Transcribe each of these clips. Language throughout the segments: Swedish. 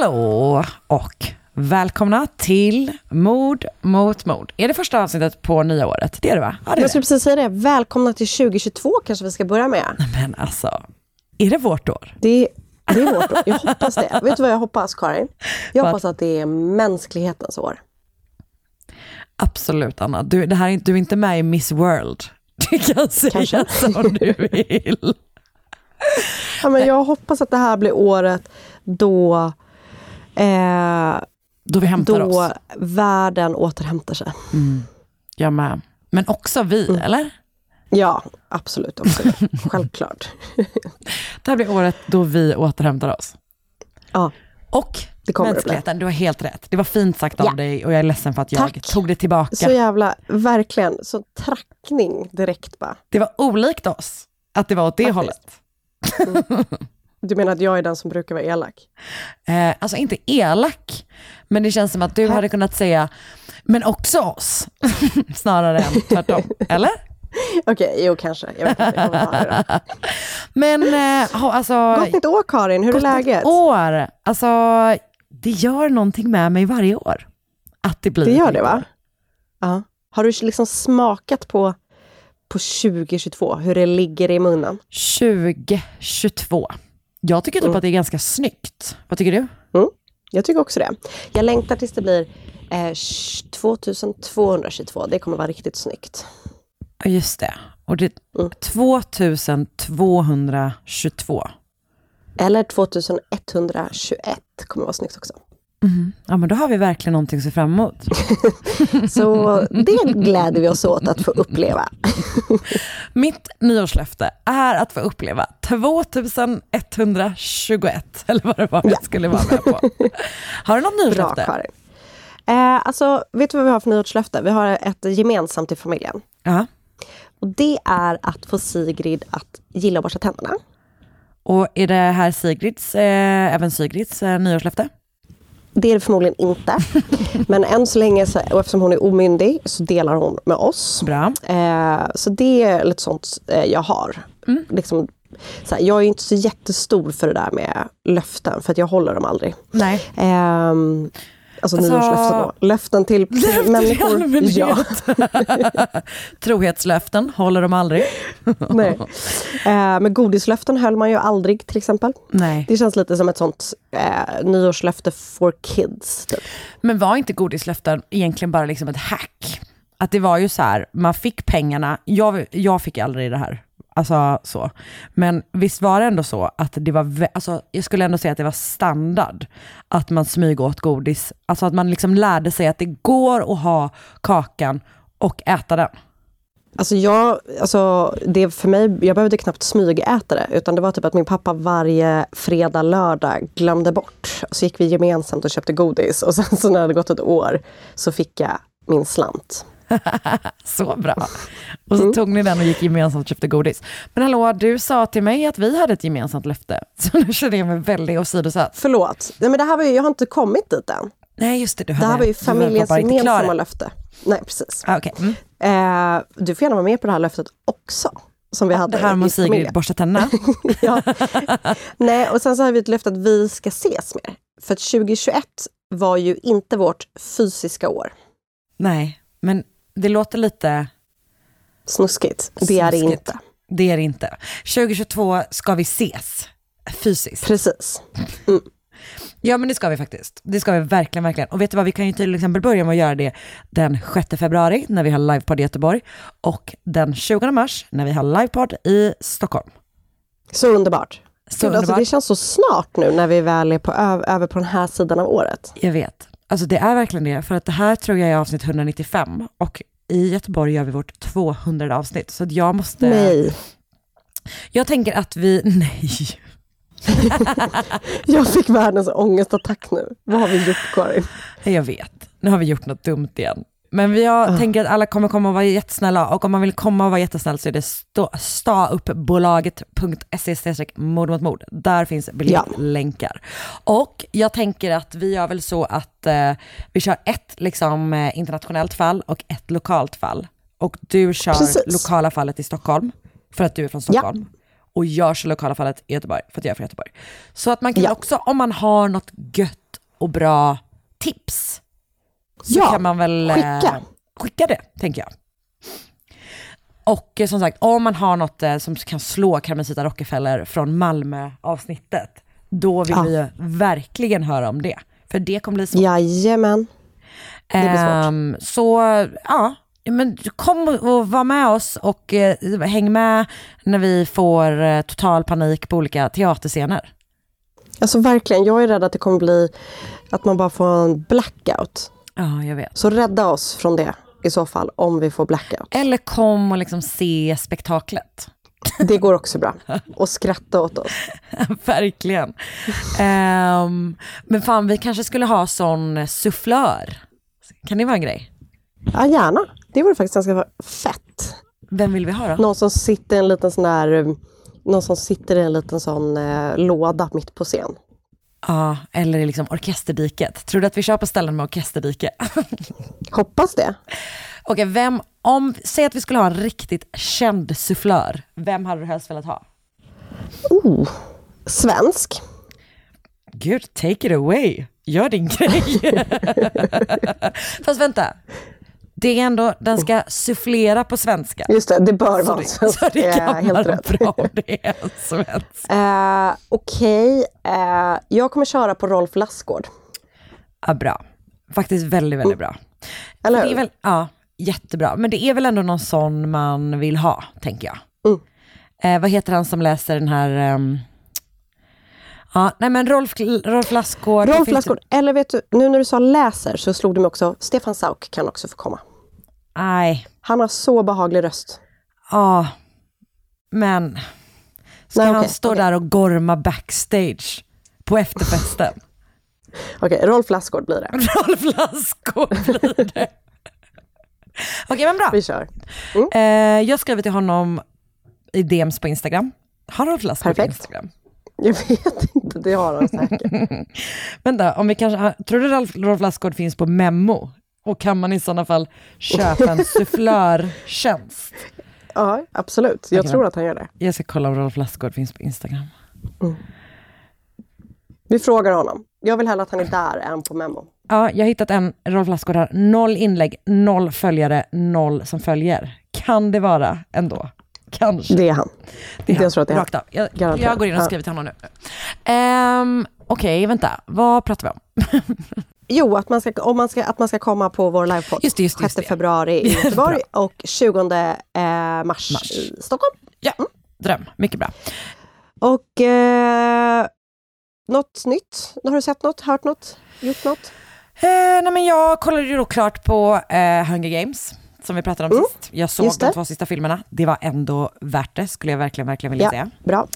Hallå och välkomna till Mord mot mord. Är det första avsnittet på nya året? Det är det va? Ja, det är Jag skulle precis säga det. Välkomna till 2022 kanske vi ska börja med. Men alltså, är det vårt år? Det, det är vårt år. Jag hoppas det. Vet du vad jag hoppas, Karin? Jag hoppas att det är mänsklighetens år. Absolut Anna. Du, det här, är- du är inte med i Miss World. Du kan säga Kanske. som du vill. Ja, men jag hoppas att det här blir året då, eh, Då vi hämtar då oss. världen återhämtar sig. Jag med. Men också vi, Mm. eller? Ja, absolut. absolut. Självklart. Det här blir året då vi återhämtar oss. Ja, Och Det kommer mänskligheten, du har helt rätt. Det var fint sagt av Ja. dig och jag är ledsen för att jag Tack. tog det tillbaka. så jävla, verkligen, så trackning direkt bara. Det var olikt oss att det var åt det Faktiskt. hållet. Du menar att jag är den som brukar vara elak? Eh, alltså inte elak, men det känns som att du hade kunnat säga, men också oss, snarare än tvärtom. Eller? Okej, jo kanske. Jag vet inte, jag det då. Men eh, alltså... Gott nytt år Karin, hur är gott läget? år. Alltså, det gör någonting med mig varje år. Att det blir Det gör det va? Ja. Har du liksom smakat på, på 2022, hur det ligger i munnen? 2022. Jag tycker typ Mm. att det är ganska snyggt. Vad tycker du? Jag tycker också det. Jag längtar tills det blir eh, 2222. Det kommer vara riktigt snyggt. Ja, just det. Och det Mm. 2222. Eller 2121 kommer vara snyggt också. Ja, men då har vi verkligen någonting att se fram emot. Så det gläder vi oss åt att få uppleva. Mitt nyårslöfte är att få uppleva 2121, eller vad det var jag skulle vara med på. Har du något Bra nyårslöfte? Karin. Eh, alltså, vet du vad vi har för nyårslöfte? Vi har ett gemensamt i familjen. Ja. Och det är att få Sigrid att gilla att borsta tänderna. Och är det här Sigrids, eh, även Sigrids eh, nyårslöfte? Det är det förmodligen inte. Men än så länge, så, och eftersom hon är omyndig, så delar hon med oss. Bra. Eh, så det är lite sånt eh, jag har. Liksom, så här, jag är inte så jättestor för det där med löften, för att jag håller dem aldrig. Nej. Ehm, alltså, Alltså- nyårslöften då. Löften till, till människor. Ja, Trohetslöften håller de aldrig. nej. Eh, men godislöften höll man ju aldrig till exempel. Nej. Det känns lite som ett sånt eh, nyårslöfte for kids. Typ. Men var inte godislöften egentligen bara liksom ett hack? Att det var ju så här, man fick pengarna, jag, jag fick aldrig det här. Alltså så. Men visst var det ändå så att det var, alltså, jag skulle ändå säga att det var standard att man smyg åt godis. Alltså att man liksom lärde sig att det går att ha kakan och äta den. Alltså jag, alltså det för mig, jag behövde knappt smygäta det. Utan det var typ att min pappa varje fredag, lördag glömde bort. Så gick vi gemensamt och köpte godis. Och sen så när det hade gått ett år så fick jag min slant. Så bra. Och så tog ni den och gick gemensamt och köpte godis. Men hallå, du sa till mig att vi hade ett gemensamt löfte. Så nu känner jag mig väldigt åsidosatt. Förlåt. Nej, men det här var ju, jag har inte kommit dit än. Nej, just det. Du Det hade, här var ju familjens gemensamma löfte. Nej, precis. Ah, okej. mm. Eh, du får gärna vara med på det här löftet också. Som vi hade Det här med Sigrid borstar tänderna. ja. Nej, och sen så har vi ett löfte att vi ska ses mer. För att 2021 var ju inte vårt fysiska år. Nej, men det låter lite... Snuskigt. Det är det inte. Det är det inte. 2022 ska vi ses fysiskt. Precis. Ja men det ska vi faktiskt. Det ska vi verkligen, verkligen. Och vet du vad, vi kan ju till exempel börja med att göra det den 6 februari när vi har livepodd i Göteborg och den 20 mars när vi har livepodd i Stockholm. Så underbart. Så Gud, alltså, underbart. det känns så snart nu när vi väl är på, över på den här sidan av året. Jag vet. Alltså det är verkligen det, för att det här tror jag är avsnitt 195 och i Göteborg gör vi vårt 200 avsnitt. Så jag måste... Nej. Jag tänker att vi... Nej. Jag fick världens ångestattack nu. Vad har vi gjort Karin? Jag vet, nu har vi gjort något dumt igen. Men vi har, tänker att alla kommer komma och vara jättesnälla och om man vill komma och vara jättesnäll så är det stauppbolaget.se mord mot mord. Där finns biljettlänkar. Och jag tänker att vi gör väl så att eh, vi kör ett liksom, eh, internationellt fall och ett lokalt fall. Och du kör Precis. lokala fallet i Stockholm för att du är från Stockholm. Och jag kör lokala fallet i Göteborg för att jag är från Göteborg. Så att man kan Ja. också, om man har något gött och bra tips, så Ja, kan man väl eh, skicka. skicka det, tänker jag. Och eh, som sagt, om man har något eh, som kan slå Carmencita Rockefeller från Malmö-avsnittet, då vill Ja. vi verkligen höra om det. För det kommer bli så. Jajamän. det blir svårt. Ehm, så ja, men kom och var med oss och eh, häng med när vi får eh, total panik på olika teaterscener. Alltså verkligen, jag är rädd att det kommer bli att man bara får en blackout. Ja, jag vet. Så rädda oss från det i så fall, om vi får blackout. Eller kom och liksom se spektaklet. Det går också bra. Och skratta åt oss. Verkligen. Ehm, men fan, vi kanske skulle ha sån sufflör. Kan det vara en grej? Ja, gärna. Det vore faktiskt ganska fett. Vem vill vi ha då? Någon som sitter i en liten sån där... Någon som sitter i en liten sån eh, låda mitt på scen. Ja, eller i liksom orkesterdiket. Tror du att vi kör på ställen med orkesterdike? Hoppas det. Okej, vem, om, säg att vi skulle ha en riktigt känd sufflör. Vem hade du helst velat ha? Oh, svensk. Gud, take it away. Gör din grej. Fast vänta. Det är ändå, den ska sufflera på svenska. Just det, det bör Så vara det, svensk. så det Eh, kan Helt vara rätt. bra om det är en svensk. Eh, Okej, eh, jag kommer köra på Rolf Lassgård. Ja, bra. Faktiskt väldigt, väldigt bra. Eller Det är hur? väl, ja, jättebra. Men det är väl ändå någon sån man vill ha, tänker jag. Mm. Eh, vad heter han som läser den här... ehm, ja, nej men Rolf, Rolf Lassgård. det Rolf Lassgård. Eller vet du, nu när du sa läser så slog du mig också, Stefan Sauk kan också få komma. Nej, Han har så behaglig röst. ja. Men... Ska Nej, han okej, stå okej. där och gorma backstage på efterfesten? Okej, Rolf Lassgård blir det. Rolf Lassgård blir det. Okej, men bra. Vi kör. Eh, jag skriver till honom i DMs på Instagram. Har Rolf Lassgård Perfekt. Instagram? Jag vet inte, det har han säkert. Vänta, om vi kanske, tror du Rolf, Rolf Lassgård finns på Memo? Och kan man i sådana fall köpa en sufflörtjänst? Ja, absolut. Jag tror att han gör det. Jag ska kolla om Rolf Lassgård finns på Instagram. Vi frågar honom. Jag vill hellre att han är där än på Memo. Ja, jag har hittat en, Rolf Lassgård har noll inlägg, noll följare, noll som följer. Kan det vara ändå? Kanske. Det är han. Det är han, jag tror att det är han. Rakt av. Jag, Garanterat. jag går in och skriver till honom nu. Ehm, Okej, vänta. Vad pratar vi om? Jo, att man ska, om man ska, att man ska komma på vår livepodd. Just det, just det, just 6 det. februari i Göteborg och 20 eh, mars, Mars. i Stockholm. Ja, dröm. Mycket bra. Och eh, något nytt? Har du sett något, hört något, gjort något? Eh, nej men jag kollade ju då klart på eh, Hunger Games som vi pratade om sist. Jag såg Mm. de två sista filmerna. Det var ändå värt det, skulle jag verkligen, verkligen vilja Ja, säga. bra.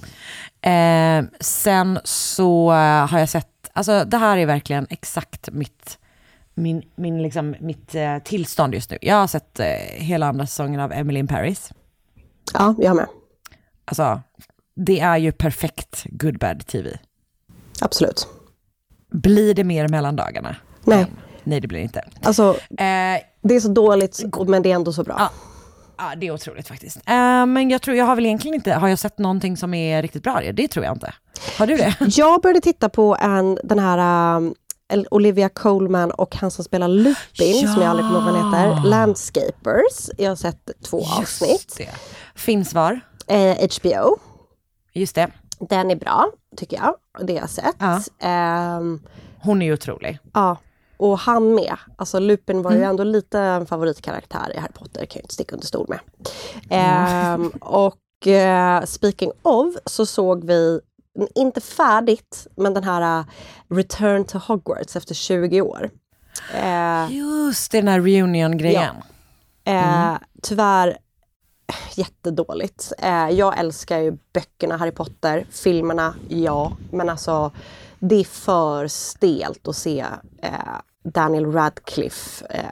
Eh, sen så eh, har jag sett, alltså det här är verkligen exakt mitt, min, min liksom, mitt eh, tillstånd just nu. Jag har sett eh, hela andra säsongen av Emily in Paris. Ja, jag med. Alltså, det är ju perfekt good bad tv. Absolut. Blir det mer mellan dagarna? Nej. Nej, det blir det inte. Alltså, Eh, det är så dåligt, men det är ändå så bra. Ja. Ja, det är otroligt faktiskt. Eh, men jag tror, jag har väl egentligen inte, har jag sett någonting som är riktigt bra? Det tror jag inte. Har du det? Jag började titta på en, den här um, Olivia Colman och han som spelar Lupin, som jag aldrig kommer ihåg vad han heter, Landscapers. Jag har sett två avsnitt. det. Finns var? Eh, HBO. Just det. Den är bra, tycker jag. Det har jag sett. Ja. Ehm, Hon är ju otrolig. ja. Och han med. Alltså Lupin var ju ändå lite en favoritkaraktär i Harry Potter, kan jag inte sticka under stol med. Ehm, och eh, speaking of så såg vi, inte färdigt, men den här eh, Return to Hogwarts efter 20 år. Eh, Just det, den här reunion-grejen. Eh, tyvärr jättedåligt. Eh, jag älskar ju böckerna, Harry Potter, filmerna, ja. Men alltså, det är för stelt att se Daniel Radcliffe. Eh,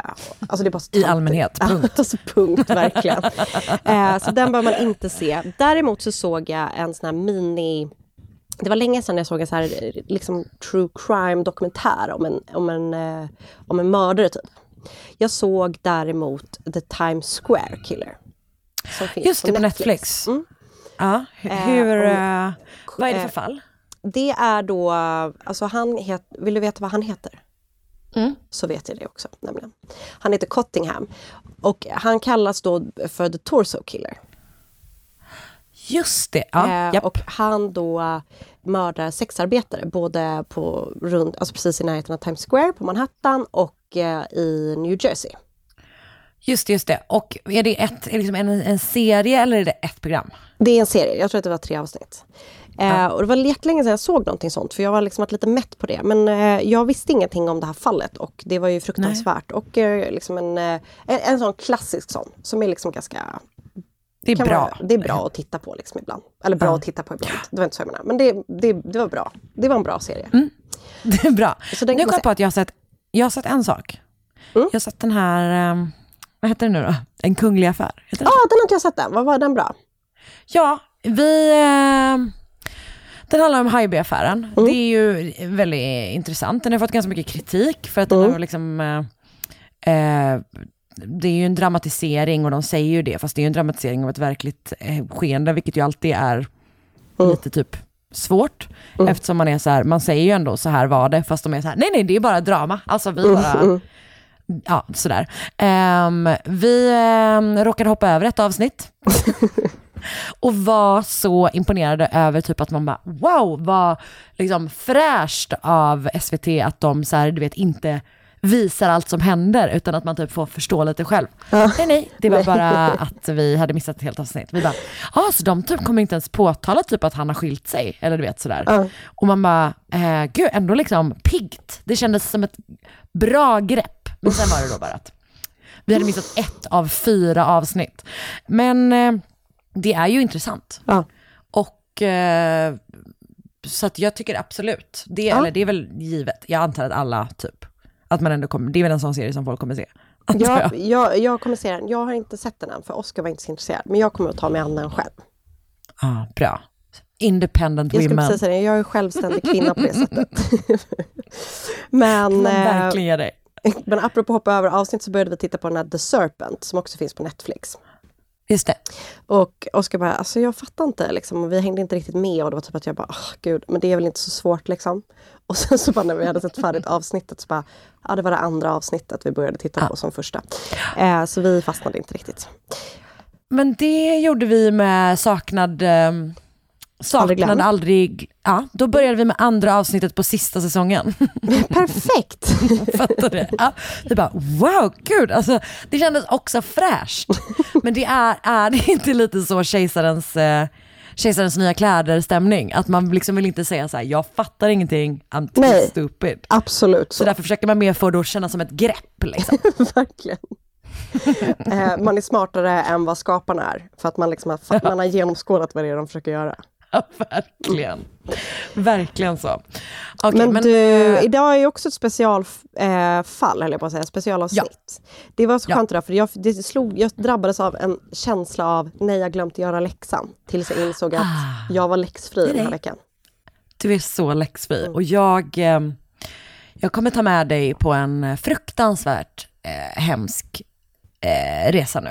alltså det är bara I allmänhet, punkt. alltså punkt, verkligen. eh, så den bör man inte se. Däremot så såg jag en sån här mini... Det var länge sedan jag såg en sån här liksom, true crime dokumentär om en, om en, eh, om en mördare typ. Jag såg däremot The Times Square Killer. Just det, på Netflix. Mm. Ja, Eh, hur... och- eh, vad är det för eh, fall? Det är då, alltså han het, vill du veta vad han heter? Mm. Så vet jag det också nämligen. Han heter Cottingham och han kallas då för The Torso Killer. Just det, ja. Eh, och han då mördar sexarbetare både på runt, alltså precis i närheten av Times Square på Manhattan och eh, i New Jersey. Just det, just det. Och är det ett, är liksom en, en serie eller är det ett program? Det är en serie, jag tror att det var tre avsnitt. Eh, och det var jättelänge sedan jag såg någonting sånt för jag var liksom varit lite mätt på det. Men eh, jag visste ingenting om det här fallet och det var ju fruktansvärt. Och eh, liksom en, eh, en, en sån klassisk sån som är liksom ganska... Det är bra. Vara, det är bra att titta på liksom ibland. Eller bra Ja. att titta på ibland, det var inte så jag menade. Men det, det, det var bra. Det var en bra serie. Det är bra. Nu kom jag på att jag har sett, jag har sett en sak. Mm. Jag har sett den här, eh, vad heter den nu då? En kunglig affär. Ja, ah, den har inte jag sett än. Vad var den bra? Ja, vi... Eh, den handlar om Haijby-affären. Mm. Det är ju väldigt intressant. Den har fått ganska mycket kritik för att den Mm. har liksom... Eh, eh, det är ju en dramatisering och de säger ju det, fast det är ju en dramatisering av ett verkligt eh, skeende, vilket ju alltid är Mm. lite typ svårt. Eftersom man är så här, man säger ju ändå så här var det, fast de är så här, nej nej det är bara drama. Alltså vi Mm, bara... Ja, sådär. Ehm, vi um, råkade hoppa över ett avsnitt. och var så imponerade över typ att man bara, wow, vad liksom fräscht av SVT att de så här, du vet, inte visar allt som händer, utan att man typ får förstå lite själv. Nej, nej, det var bara att vi hade missat ett helt avsnitt. Vi bara, ja, så de typ kommer inte ens påtala typ att han har skilt sig, eller du vet sådär. Ja. Och man bara, eh, gud, ändå liksom piggt. Det kändes som ett bra grepp. Men sen var det då bara att vi hade missat ett av fyra avsnitt. Men eh, det är ju intressant. Ja. Och eh, så att jag tycker absolut, det, Ja. eller det är väl givet. Jag antar att alla typ, att man ändå kommer, det är väl en sån serie som folk kommer se. antar Jag, jag. jag, jag kommer se den. Jag har inte sett den än för Oscar var inte så intresserad. Men jag kommer att ta mig an den själv. Ja, bra. Independent Jag women. precis säga det, jag är självständig kvinna på det sättet. men, eh, verkligen ge dig. men apropå hoppa över avsnitt så började vi titta på den här The Serpent som också finns på Netflix. Just det. Och Oskar bara, alltså jag fattar inte liksom. Vi hängde inte riktigt med och det var typ att jag bara, åh gud, men det är väl inte så svårt liksom. Och sen så bara när vi hade sett färdigt avsnittet så bara, ja det var det andra avsnittet vi började titta på som första. Eh, så vi fastnade inte riktigt. Men det gjorde vi med saknad... Um, Aldrig glöm. saknad aldrig... Ja, då började vi med andra avsnittet på sista säsongen. Perfekt! Fattar du? Ja, vi bara wow, gud, alltså, det kändes också fräscht. Men det är, är det inte lite så kejsarens, eh, kejsarens nya kläder-stämning? Att man liksom vill inte säga så här, jag fattar ingenting, I'm too Nej. stupid. Absolut Så så. därför försöker man mer få det att kännas som ett grepp. Liksom. Verkligen. Eh, man är smartare än vad skaparna är. För att man, liksom har, man har genomskådat vad det är de försöker göra. Ja, verkligen. Verkligen så. Okej, men, men, du, eh, idag är ju också ett specialfall, eh, höll jag på att säga, specialavsnitt. Det var så Ja. skönt idag, för jag, det slog, jag drabbades av en känsla av nej, jag glömt göra läxan. Tills jag insåg att Ah. jag var läxfri den här veckan. Du är så läxfri. Och jag, eh, jag kommer ta med dig på en fruktansvärt eh, hemsk eh, resa nu.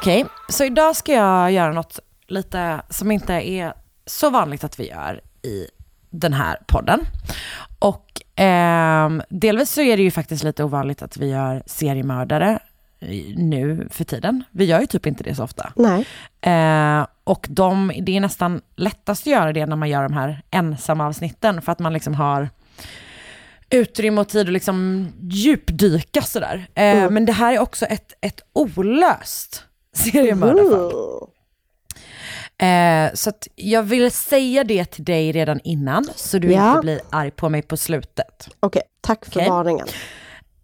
Okej, så idag ska jag göra något lite som inte är så vanligt att vi gör i den här podden. Och ehm, delvis så är det ju faktiskt lite ovanligt att vi gör seriemördare nu för tiden. Vi gör ju typ inte det så ofta. Nej. Eh, och de, det är nästan lättast att göra det när man gör de här ensamma avsnitten för att man liksom har utrymme och tid att liksom djupdyka sådär. Eh, Men det här är också ett, ett olöst seriemördarfall. Eh, så jag vill säga det till dig redan innan så du Ja. inte blir arg på mig på slutet. Okej, tack för Okej. varningen.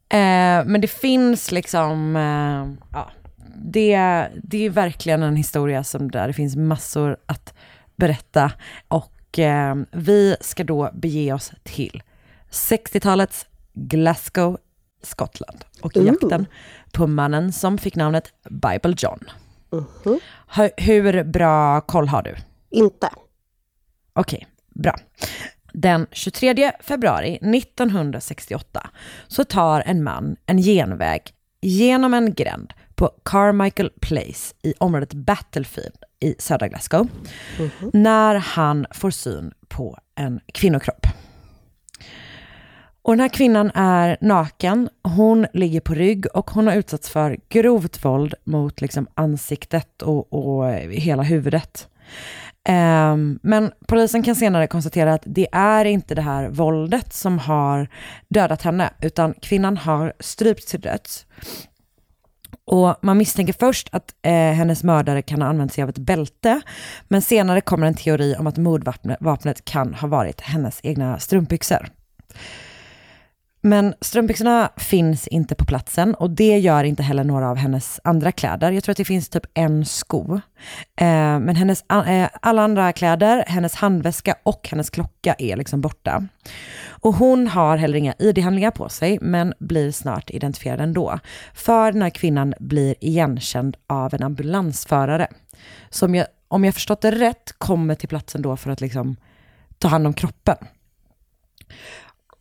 Eh, men det finns liksom, eh, ja, det, det är verkligen en historia som där det finns massor att berätta. Och eh, vi ska då bege oss till 60-talets Glasgow, Skottland. Och Ooh. jakten på mannen som fick namnet Bible John. Hur, hur bra koll har du? Inte. Okej, bra. Den 23 februari 1968 så tar en man en genväg genom en gränd på Carmichael Place i området Battlefield i södra Glasgow när han får syn på en kvinnokropp. Och den här kvinnan är naken, hon ligger på rygg och hon har utsatts för grovt våld mot liksom ansiktet och, och hela huvudet. Um, men polisen kan senare konstatera att det är inte det här våldet som har dödat henne, utan kvinnan har strypts till döds. Och man misstänker först att eh, hennes mördare kan ha använt sig av ett bälte, men senare kommer en teori om att mordvapnet kan ha varit hennes egna strumpbyxor. Men strumpbyxorna finns inte på platsen och det gör inte heller några av hennes andra kläder. Jag tror att det finns typ en sko. Eh, men hennes, eh, alla andra kläder, hennes handväska och hennes klocka är liksom borta. Och hon har heller inga ID-handlingar på sig, men blir snart identifierad ändå. För den här kvinnan blir igenkänd av en ambulansförare. Som jag, om jag förstått det rätt, kommer till platsen då för att liksom ta hand om kroppen.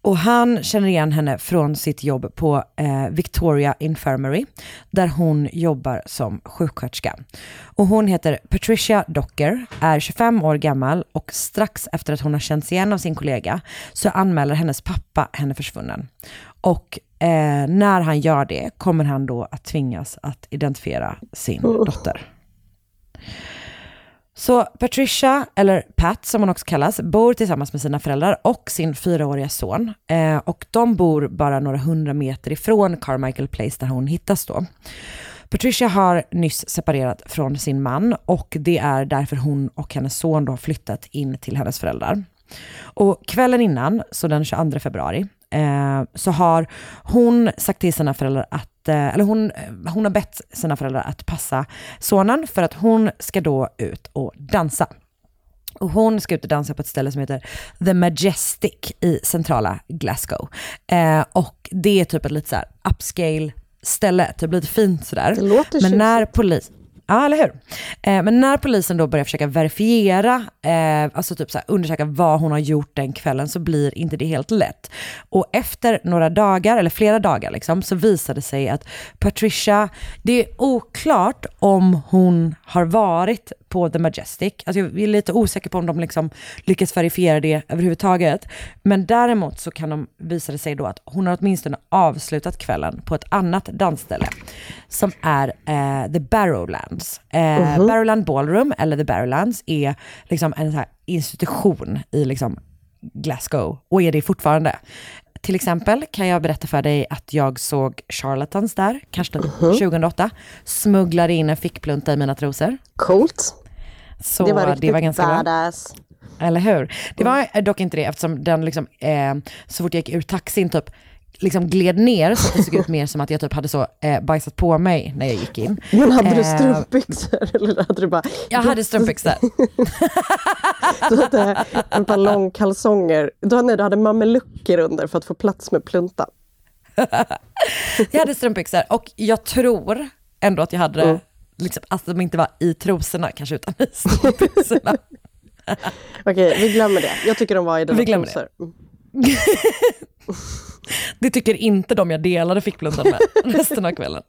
Och han känner igen henne från sitt jobb på eh, Victoria Infirmary, där hon jobbar som sjuksköterska. Och hon heter Patricia Docker, är 25 år gammal och strax efter att hon har känts igen av sin kollega så anmäler hennes pappa henne försvunnen. Och eh, när han gör det kommer han då att tvingas att identifiera sin dotter. Så Patricia, eller Pat som hon också kallas, bor tillsammans med sina föräldrar och sin fyraåriga son. Eh, och de bor bara några hundra meter ifrån Carmichael Place där hon hittas då. Patricia har nyss separerat från sin man och det är därför hon och hennes son då har flyttat in till hennes föräldrar. Och kvällen innan, så den 22 februari, eh, så har hon sagt till sina föräldrar att eh, eller hon, hon har bett sina föräldrar att passa sonen för att hon ska då ut och dansa. Och hon ska ut och dansa på ett ställe som heter The Majestic i centrala Glasgow. Eh, och det är typ ett lite så här upscale ställe, typ lite fint sådär. Det låter Men när tjusigt. polis, Ja, eller hur? Eh, men när polisen då börjar försöka verifiera, eh, alltså typ så här, undersöka vad hon har gjort den kvällen så blir inte det helt lätt. Och efter några dagar, eller flera dagar liksom, så visade det sig att Patricia, det är oklart om hon har varit på The Majestic. Alltså jag är lite osäker på om de liksom lyckas verifiera det överhuvudtaget. Men däremot så kan de visa det sig då att hon har åtminstone avslutat kvällen på ett annat dansställe som är eh, The Barrowlands. Eh, Mhm. Barrowland Ballroom, eller The Barrowlands, är liksom en så institution i liksom Glasgow och är det fortfarande. Till exempel kan jag berätta för dig att jag såg Charlatans där, kanske Mhm. 2008, smugglade in en fickplunta i mina trosor. Coolt. Så det var riktigt det var ganska bra. badass. Eller hur? Det var dock inte det eftersom den liksom, eh, så fort jag gick ur taxin typ, liksom gled ner så att det såg ut mer som att jag typ hade så eh, bajsat på mig när jag gick in. Men hade du Eh, strumpbyxor? Eller hade du bara... Jag hade strumpbyxor. Du hade ett par långkalsonger. Du nej, du hade mamelucker under för att få plats med pluntan. jag hade strumpbyxor och jag tror ändå att jag hade, Mm. Liksom, att de inte var i trosorna kanske utan i strumpbyxorna. Okej, vi glömmer det. Jag tycker de var i dina glömmer det. trosor. Mm. Det tycker inte de jag delade fickpluntan med resten av kvällen.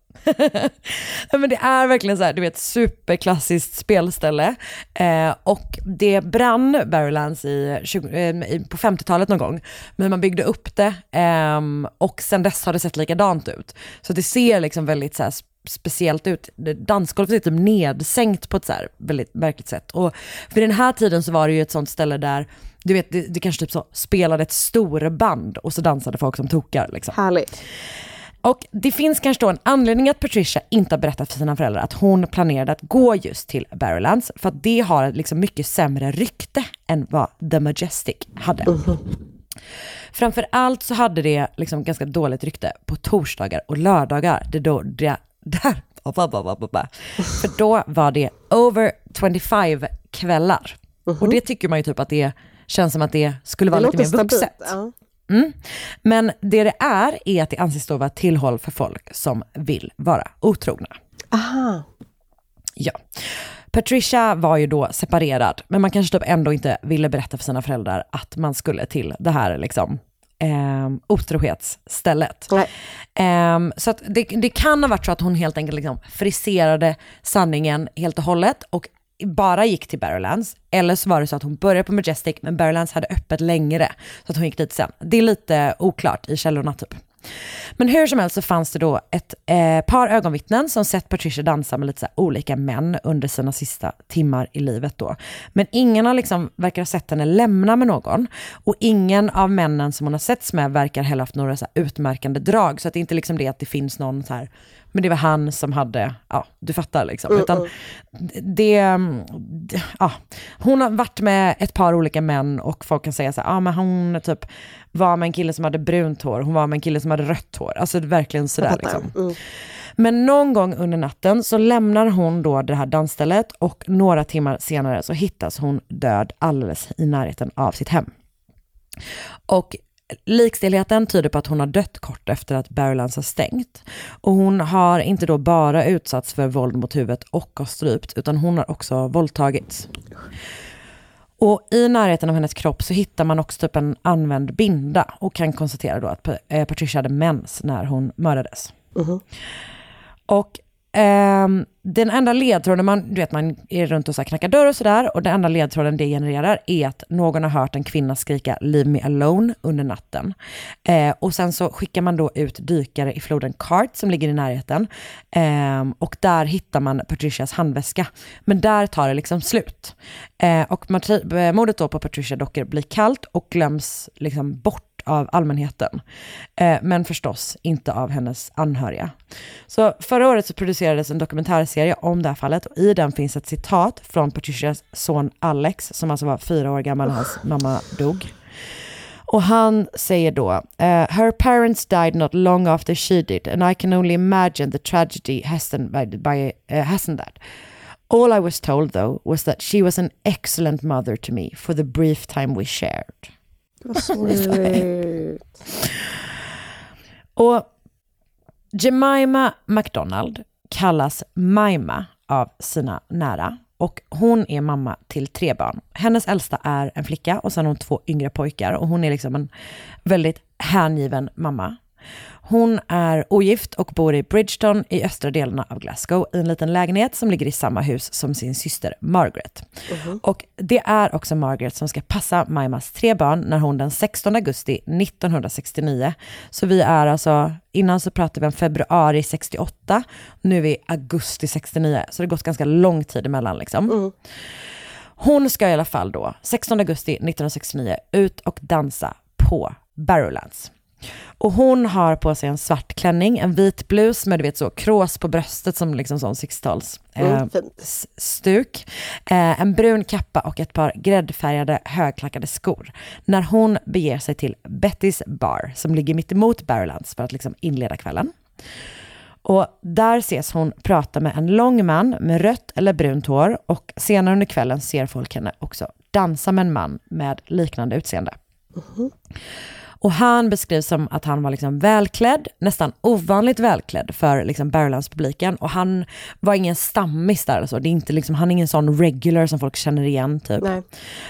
Men det är verkligen så här, du vet, superklassiskt spelställe. Eh, och det brann Barrowlands i, 20, eh, på 50-talet någon gång. Men man byggde upp det ehm, och sen dess har det sett likadant ut. Så det ser liksom väldigt så här, speciellt ut. Dansgolvet är typ nedsänkt på ett så här väldigt märkligt sätt. Och för den här tiden så var det ju ett sånt ställe där du vet, det, det kanske typ så spelade ett storband och så dansade folk som tokar. Liksom. Härligt. Och det finns kanske då en anledning att Patricia inte har berättat för sina föräldrar att hon planerade att gå just till Barrowlands, för att det har liksom mycket sämre rykte än vad The Majestic hade. Framför allt så hade det liksom ganska dåligt rykte på torsdagar och lördagar. Det då, det, där, för då var det over 25 kvällar. Och det tycker man ju typ att det känns som att det skulle vara Det lite mer vuxet. Ja. Mm. Men det det är, är att det anses då vara tillhåll för folk som vill vara otrogna. Aha. Ja. Patricia var ju då separerad, men man kanske typ ändå inte ville berätta för sina föräldrar att man skulle till det här liksom eh, otrohetsstället. Ehm, så att det, det kan ha varit så att hon helt enkelt liksom friserade sanningen helt och hållet och bara gick till Barrowlands. Eller så var det så att hon började på Majestic, men Barrowlands hade öppet längre. Så att hon gick dit sen. Det är lite oklart i källorna typ. Men hur som helst så fanns det då ett eh, par ögonvittnen som sett Patricia dansa med lite så här olika män under sina sista timmar i livet då. Men ingen har liksom, verkar ha sett henne lämna med någon. Och ingen av männen som hon har setts med verkar heller haft några så här utmärkande drag. Så att det är inte liksom det att det finns någon så här, men det var han som hade, ja du fattar liksom. Mm, Utan det, det, ja, hon har varit med ett par olika män och folk kan säga så här, ja men hon typ var med en kille som hade brunt hår, hon var med en kille som hade rött hår. Alltså verkligen sådär liksom. Mm. Men någon gång under natten så lämnar hon då det här dansstället och några timmar senare så hittas hon död alldeles i närheten av sitt hem. Och likstillheten tyder på att hon har dött kort efter att Barrowlands har stängt. Och hon har inte då bara utsatts för våld mot huvudet och har strypt, utan hon har också våldtagits. Och i närheten av hennes kropp så hittar man också typ en använd binda och kan konstatera då att eh, Patricia hade mens när hon mördades. Och Um, den enda ledtråden, man, du vet man är runt och så här knackar dörr och sådär, och den enda ledtråden det genererar är att någon har hört en kvinna skrika “Leave me alone” under natten. Uh, och sen så skickar man då ut dykare i floden Cart som ligger i närheten. um, och där hittar man Patricias handväska. Men där tar det liksom slut. Uh, och eh, mordet då på Patricia Docker blir kallt och glöms liksom bort av allmänheten. Eh, men förstås inte av hennes anhöriga. Så förra året så producerades en dokumentärserie om det här fallet och i den finns ett citat från Patricias son Alex som alltså var fyra år gammal när hans mamma dog. Och han säger då, eh, her parents died not long after she did and I can only imagine the tragedy hastened by, by uh, hastened that. All I was told though was that she was an excellent mother to me for the brief time we shared. Vad sweet. Och Jemima McDonald kallas Maima av sina nära och hon är mamma till tre barn. Hennes äldsta är en flicka och sen har hon två yngre pojkar och hon är liksom en väldigt hängiven mamma. Hon är ogift och bor i Bridgeton i östra delarna av Glasgow i en liten lägenhet som ligger i samma hus som sin syster Margaret. Och det är också Margaret som ska passa Maimas tre barn när hon den 16 augusti 1969, så vi är alltså, innan så pratade vi om februari 68, nu är vi augusti 69, så det har gått ganska lång tid emellan liksom. Hon ska i alla fall då, 16 augusti 1969, ut och dansa på Barrowlands. Och hon har på sig en svart klänning, en vit blus med du vet så krås på bröstet som liksom sån 60-tals Mm, eh, s- stuk. Eh, en brun kappa och ett par gräddfärgade högklackade skor. När hon beger sig till Bettys bar som ligger mitt emot Barrowlands för att liksom inleda kvällen. Och där ses hon prata med en lång man med rött eller brunt hår och senare under kvällen ser folk henne också dansa med en man med liknande utseende. Och han beskrivs som att han var liksom välklädd, nästan ovanligt välklädd för liksom Barrowlands-publiken. Och han var ingen stammis där, eller så. Det är inte liksom, han är ingen sån regular som folk känner igen. Typ. Nej.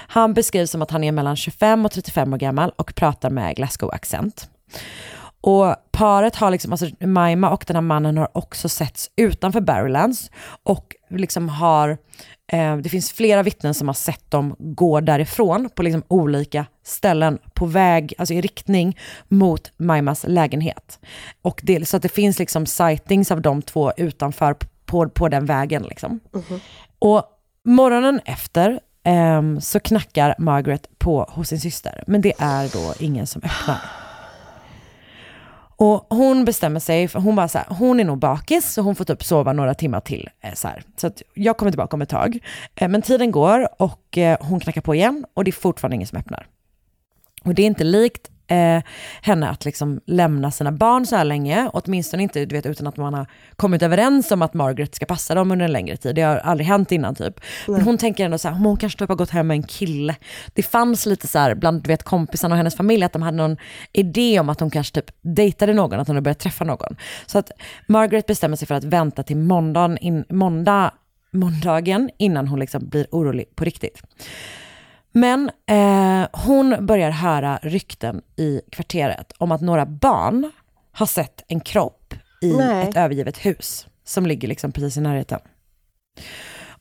Han beskrivs som att han är mellan 25 och 35 år gammal och pratar med Glasgow-accent. Och paret har liksom, alltså Maima och den här mannen har också setts utanför Barrowlands och liksom har, eh, det finns flera vittnen som har sett dem gå därifrån på liksom olika ställen på väg, alltså i riktning mot Maimas lägenhet. Och det, så att det finns liksom sightings av de två utanför på, på den vägen liksom. Och morgonen efter ehm, så knackar Margaret på hos sin syster, men det är då ingen som öppnar. Och hon bestämmer sig, för hon bara så här, hon är nog bakis så hon får typ sova några timmar till. Eh, så här. så att jag kommer tillbaka om ett tag. Eh, men tiden går och eh, hon knackar på igen och det är fortfarande ingen som öppnar. Och det är inte likt eh, henne att liksom lämna sina barn så här länge, åtminstone inte du vet, utan att man har kommit överens om att Margaret ska passa dem under en längre tid. Det har aldrig hänt innan typ. Men hon tänker ändå så här, hon kanske typ har gått hem med en kille. Det fanns lite så här bland du vet, kompisarna och hennes familj att de hade någon idé om att hon kanske typ dejtade någon, att hon hade börjat träffa någon. Så att Margaret bestämmer sig för att vänta till måndagen, in, måndag, måndagen innan hon liksom blir orolig på riktigt. Men eh, hon börjar höra rykten i kvarteret om att några barn har sett en kropp i Nej. ett övergivet hus som ligger liksom precis i närheten.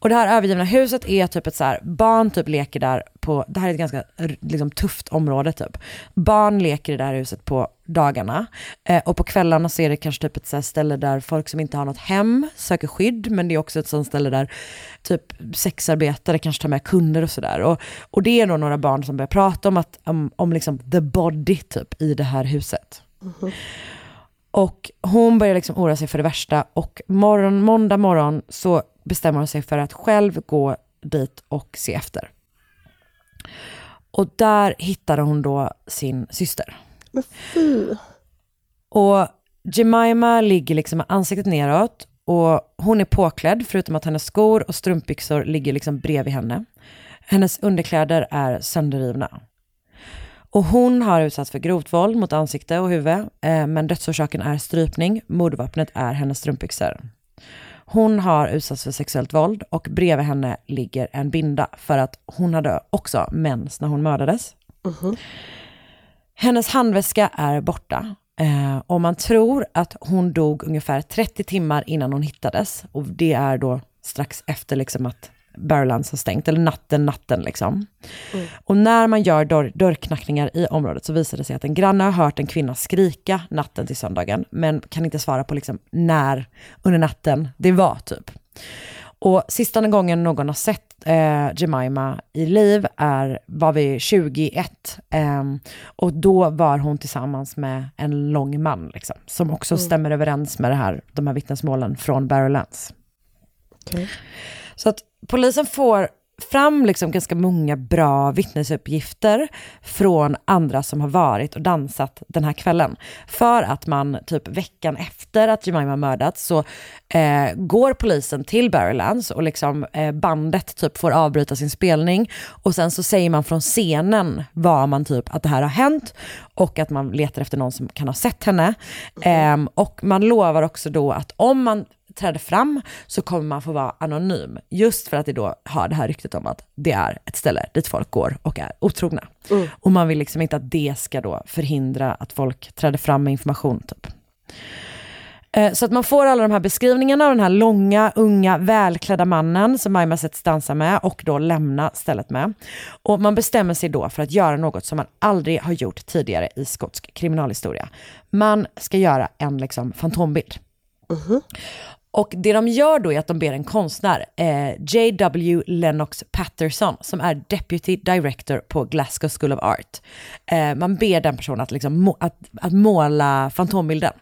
Och det här övergivna huset är typ ett så här, barn typ leker där på, det här är ett ganska liksom, tufft område typ. Barn leker i det här huset på dagarna eh, och på kvällarna så är det kanske typ ett så här ställe där folk som inte har något hem söker skydd, men det är också ett sånt ställe där typ sexarbetare kanske tar med kunder och sådär. Och, och det är då några barn som börjar prata om, att, om, om liksom the body typ i det här huset. Mhm. Och hon börjar liksom oroa sig för det värsta och morgon, måndag morgon så bestämmer hon sig för att själv gå dit och se efter. Och där hittade hon då sin syster. Fy. Och Jemima ligger liksom med ansiktet neråt och hon är påklädd förutom att hennes skor och strumpbyxor ligger liksom bredvid henne. Hennes underkläder är sönderrivna. Och hon har utsatts för grovt våld mot ansikte och huvud, eh, men dödsorsaken är strypning. Mordvapnet är hennes strumpbyxor. Hon har utsatts för sexuellt våld och bredvid henne ligger en binda för att hon hade också mens när hon mördades. Hennes handväska är borta eh, och man tror att hon dog ungefär 30 timmar innan hon hittades. Och det är då strax efter liksom att Barrowlands har stängt, eller natten, natten liksom. Och när man gör dörr, dörrknackningar i området så visar det sig att en granne har hört en kvinna skrika natten till söndagen, men kan inte svara på liksom när under natten det var typ. Och sista gången någon har sett eh, Jemima i liv är, var vi 21. ehm, och då var hon tillsammans med en lång man, liksom, som också Mm. stämmer överens med det här, de här vittnesmålen från Barrowlands. Så att polisen får fram liksom ganska många bra vittnesuppgifter från andra som har varit och dansat den här kvällen. För att man typ veckan efter att Jemima mördats så eh, går polisen till Barrylands och liksom eh, bandet typ får avbryta sin spelning och sen så säger man från scenen vad man typ att det här har hänt och att man letar efter någon som kan ha sett henne. Eh, och man lovar också då att om man träder fram så kommer man få vara anonym. Just för att det då har det här ryktet om att det är ett ställe dit folk går och är otrogna. Mm. Och man vill liksom inte att det ska då förhindra att folk träder fram med information typ. Eh, Så att man får alla de här beskrivningarna av den här långa, unga, välklädda mannen som Maima sätts dansa med och då lämna stället med. Och man bestämmer sig då för att göra något som man aldrig har gjort tidigare i skotsk kriminalhistoria. Man ska göra en liksom fantombild. Och det de gör då är att de ber en konstnär, eh, J.W. Lennox Patterson, som är Deputy Director på Glasgow School of Art. Eh, man ber den personen att, liksom må- att, att måla fantombilden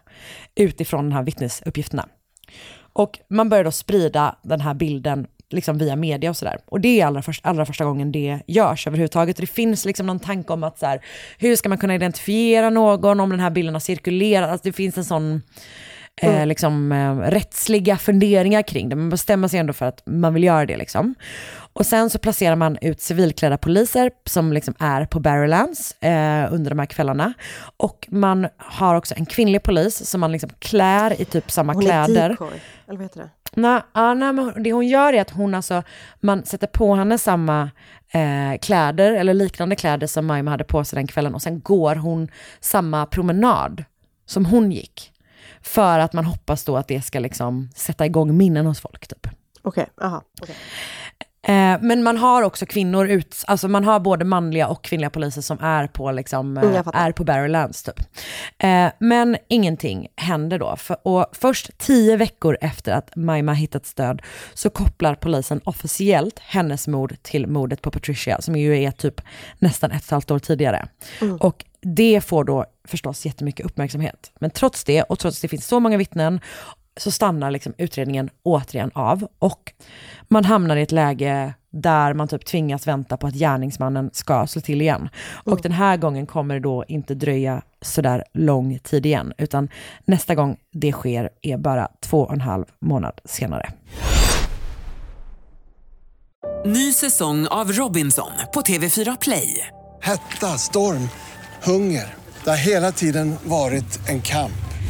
utifrån de här vittnesuppgifterna. Och man börjar då sprida den här bilden liksom via media och sådär. Och det är allra, först, allra första gången det görs överhuvudtaget. Och det finns liksom någon tanke om att så här, hur ska man kunna identifiera någon om den här bilden har cirkulerat? Alltså det finns en sån eh, liksom, eh, rättsliga funderingar kring det. Man bestämmer sig ändå för att man vill göra det. Liksom. Och sen så placerar man ut civilklädda poliser som liksom är på Barrylands eh, under de här kvällarna. Och man har också en kvinnlig polis som man liksom klär i typ samma Hon kläder. är decoy, eller vad heter det? Nej, ja, nej, men det hon gör är att hon alltså, man sätter på henne samma eh, kläder eller liknande kläder som Maima hade på sig den kvällen och sen går hon samma promenad som hon gick. För att man hoppas då att det ska liksom sätta igång minnen hos folk typ. Okej, aha. Okay. Eh, men man har också kvinnor ut, alltså man har både manliga och kvinnliga poliser som är på, liksom, eh, Mm, är på Barrylands typ. Eh, men ingenting händer då. För, och först tio veckor efter att Maima hittats död så kopplar polisen officiellt hennes mord till mordet på Patricia, som ju är typ nästan ett och ett halvt år tidigare. Mm. Och det får då förstås jättemycket uppmärksamhet. Men trots det, och trots att det finns så många vittnen, så stannar liksom utredningen återigen av. Och man hamnar i ett läge där man typ tvingas vänta på att gärningsmannen ska slå till igen. Och den här gången kommer det då inte dröja sådär lång tid igen, utan nästa gång det sker är bara två och en halv månad senare. Ny säsong av Robinson på TV4 Play. Hetta, storm, hunger. Det har hela tiden varit en kamp.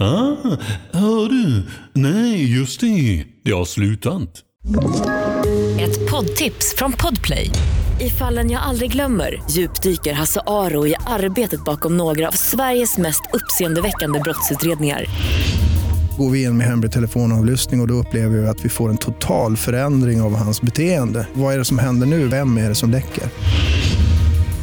Ah, hör du? Nej, just det. Det har slutat. Ett poddtips från Podplay. I fallen jag aldrig glömmer djupdyker Hasse Aro i arbetet bakom några av Sveriges mest uppseendeväckande brottsutredningar. Går vi in med hemlig telefonavlyssning och, och då upplever vi att vi får en total förändring av hans beteende. Vad är det som händer nu? Vem är det som läcker?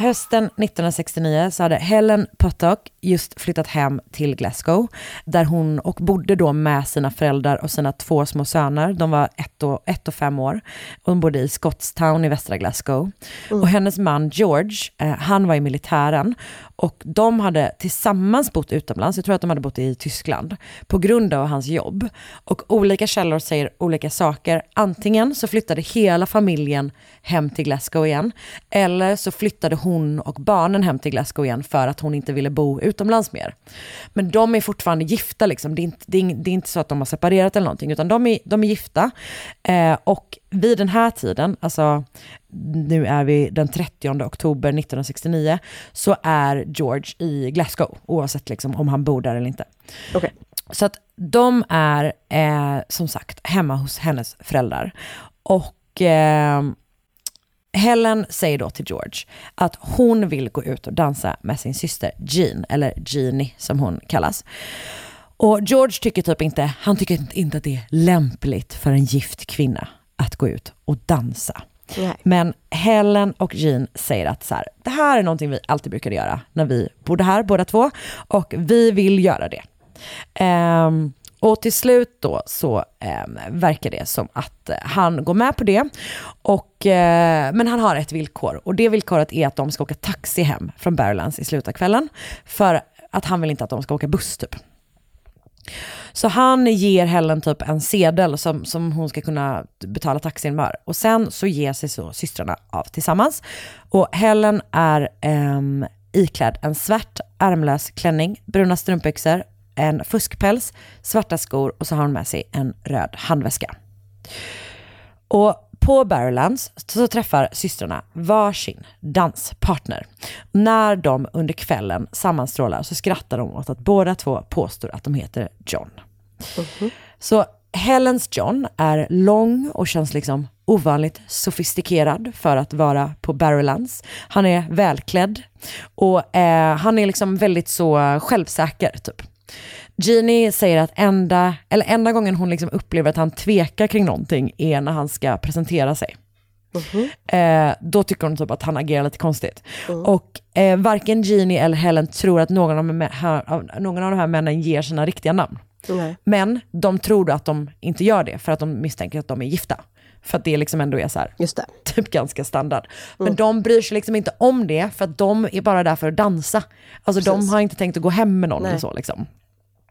Hösten 1969 så hade Helen Potok just flyttat hem till Glasgow, där hon och bodde då med sina föräldrar och sina två små söner. De var ett och, ett och fem år. Och de bodde i Scottstown i västra Glasgow. Och hennes man George, eh, han var i militären och de hade tillsammans bott utomlands, jag tror att de hade bott i Tyskland, på grund av hans jobb. Och olika källor säger olika saker. Antingen så flyttade hela familjen hem till Glasgow igen, eller så flyttade hon och barnen hem till Glasgow igen för att hon inte ville bo utomlands mer. Men de är fortfarande gifta, liksom. det, är inte, det, är, det är inte så att de har separerat eller någonting, utan de är, de är gifta. Eh, och vid den här tiden, alltså nu är vi den 30 oktober 1969, så är George i Glasgow, oavsett liksom om han bor där eller inte. Okej. Så att de är eh, som sagt hemma hos hennes föräldrar. Och eh, Helen säger då till George att hon vill gå ut och dansa med sin syster Jean, eller Jeannie som hon kallas. Och George tycker typ inte, han tycker inte att det är lämpligt för en gift kvinna att gå ut och dansa. Nej. Men Helen och Jean säger att så här, det här är någonting vi alltid brukade göra när vi bodde här båda två och vi vill göra det. Ehm, och till slut då så eh, verkar det som att eh, han går med på det. Och, eh, men han har ett villkor och det villkoret är att de ska åka taxi hem från Barrowlands i slutet av kvällen. För att han vill inte att de ska åka buss typ. Så han ger Helen typ en sedel som, som hon ska kunna betala taxin med. Och sen så ger sig så systrarna av tillsammans. Och Helen är eh, iklädd en svart ärmlös klänning, bruna strumpbyxor, en fuskpäls, svarta skor och så har hon med sig en röd handväska. Och på Barrowlands så träffar systrarna varsin danspartner. När de under kvällen sammanstrålar så skrattar de åt att båda två påstår att de heter John. Så Helens John är lång och känns liksom ovanligt sofistikerad för att vara på Barrowlands. Han är välklädd och eh, han är liksom väldigt så självsäker typ. Jeannie säger att enda, eller enda gången hon liksom upplever att han tvekar kring någonting är när han ska presentera sig. Eh, då tycker hon typ att han agerar lite konstigt. Och eh, varken Jeannie eller Helen tror att någon av, de här, någon av de här männen ger sina riktiga namn. Nej. Men de tror att de inte gör det för att de misstänker att de är gifta. För att det liksom ändå är så här, typ ganska standard. Men de bryr sig liksom inte om det för att de är bara där för att dansa. Alltså de Precis. har inte tänkt att gå hem med någon Nej. eller så liksom.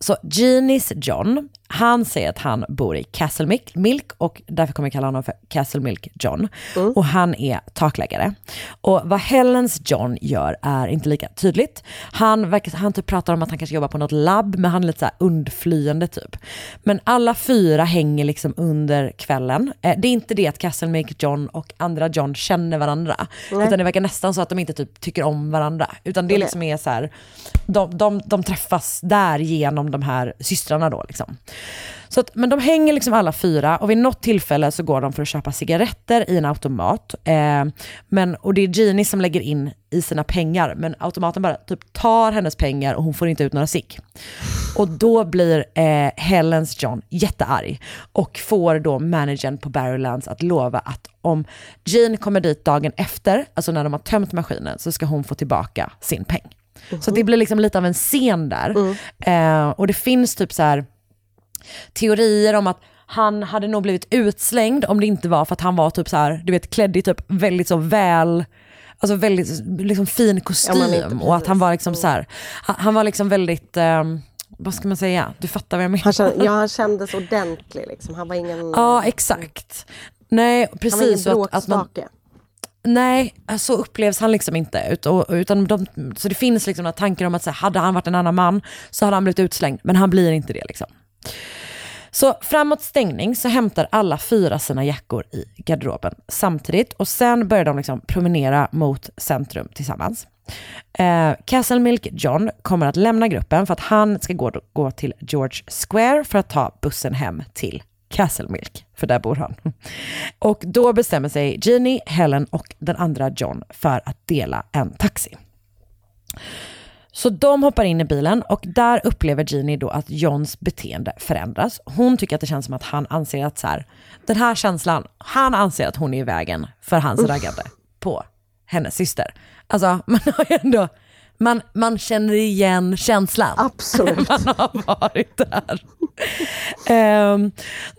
Så Genies John, han säger att han bor i Castle Milk, och därför kommer jag kalla honom för Castle Milk John. Och han är takläggare. Och vad Helens John gör är inte lika tydligt. Han, verkar, han typ pratar om att han kanske jobbar på något labb, men han är lite så här undflyende typ. Men alla fyra hänger liksom under kvällen. Eh, det är inte det att Castle Milk John och andra John känner varandra. Nej. Utan det verkar nästan så att de inte typ tycker om varandra. Utan det liksom är så här, de, de, de träffas där genom de här systrarna då liksom. Så att, men de hänger liksom alla fyra och vid något tillfälle så går de för att köpa cigaretter i en automat. Eh, men, och det är Jeannie som lägger in i sina pengar, men automaten bara typ tar hennes pengar och hon får inte ut några sick. Och då blir eh, Helens John jättearg och får då managern på Barrylands att lova att om Jean kommer dit dagen efter, alltså när de har tömt maskinen, så ska hon få tillbaka sin peng. Så det blir liksom lite av en scen där. Eh, och det finns typ så här teorier om att han hade nog blivit utslängd om det inte var för att han var typ så här, du vet klädd i typ väldigt så väl, alltså väldigt liksom fin kostym inte och att han var liksom så här, han, var liksom väldigt, ehm, vad ska man säga, du fattar vad jag menar. Han kände, ja, han kändes ordentlig liksom. Han var ingen... Ja, exakt. Nej, han var ingen precis. så att, att man, bråkstake. Nej, så upplevs han liksom inte. Ut- och- Utan de, så det finns liksom några tankar om att så här, hade han varit en annan man så hade han blivit utslängd, men han blir inte det. Liksom. Så framåt stängning så hämtar alla fyra sina jackor i garderoben samtidigt och sen börjar de liksom promenera mot centrum tillsammans. Eh, Castle Milk John kommer att lämna gruppen för att han ska gå, gå till George Square för att ta bussen hem till Castle Milk, för där bor han. Och då bestämmer sig Jeannie, Helen och den andra John för att dela en taxi. Så de hoppar in i bilen och där upplever Jeannie då att Johns beteende förändras. Hon tycker att det känns som att han anser att så här, den här känslan, han anser att hon är i vägen för hans Uff. raggande på hennes syster. Alltså man har ju ändå, man, man känner igen känslan. Absolut. man har varit där. Ehm,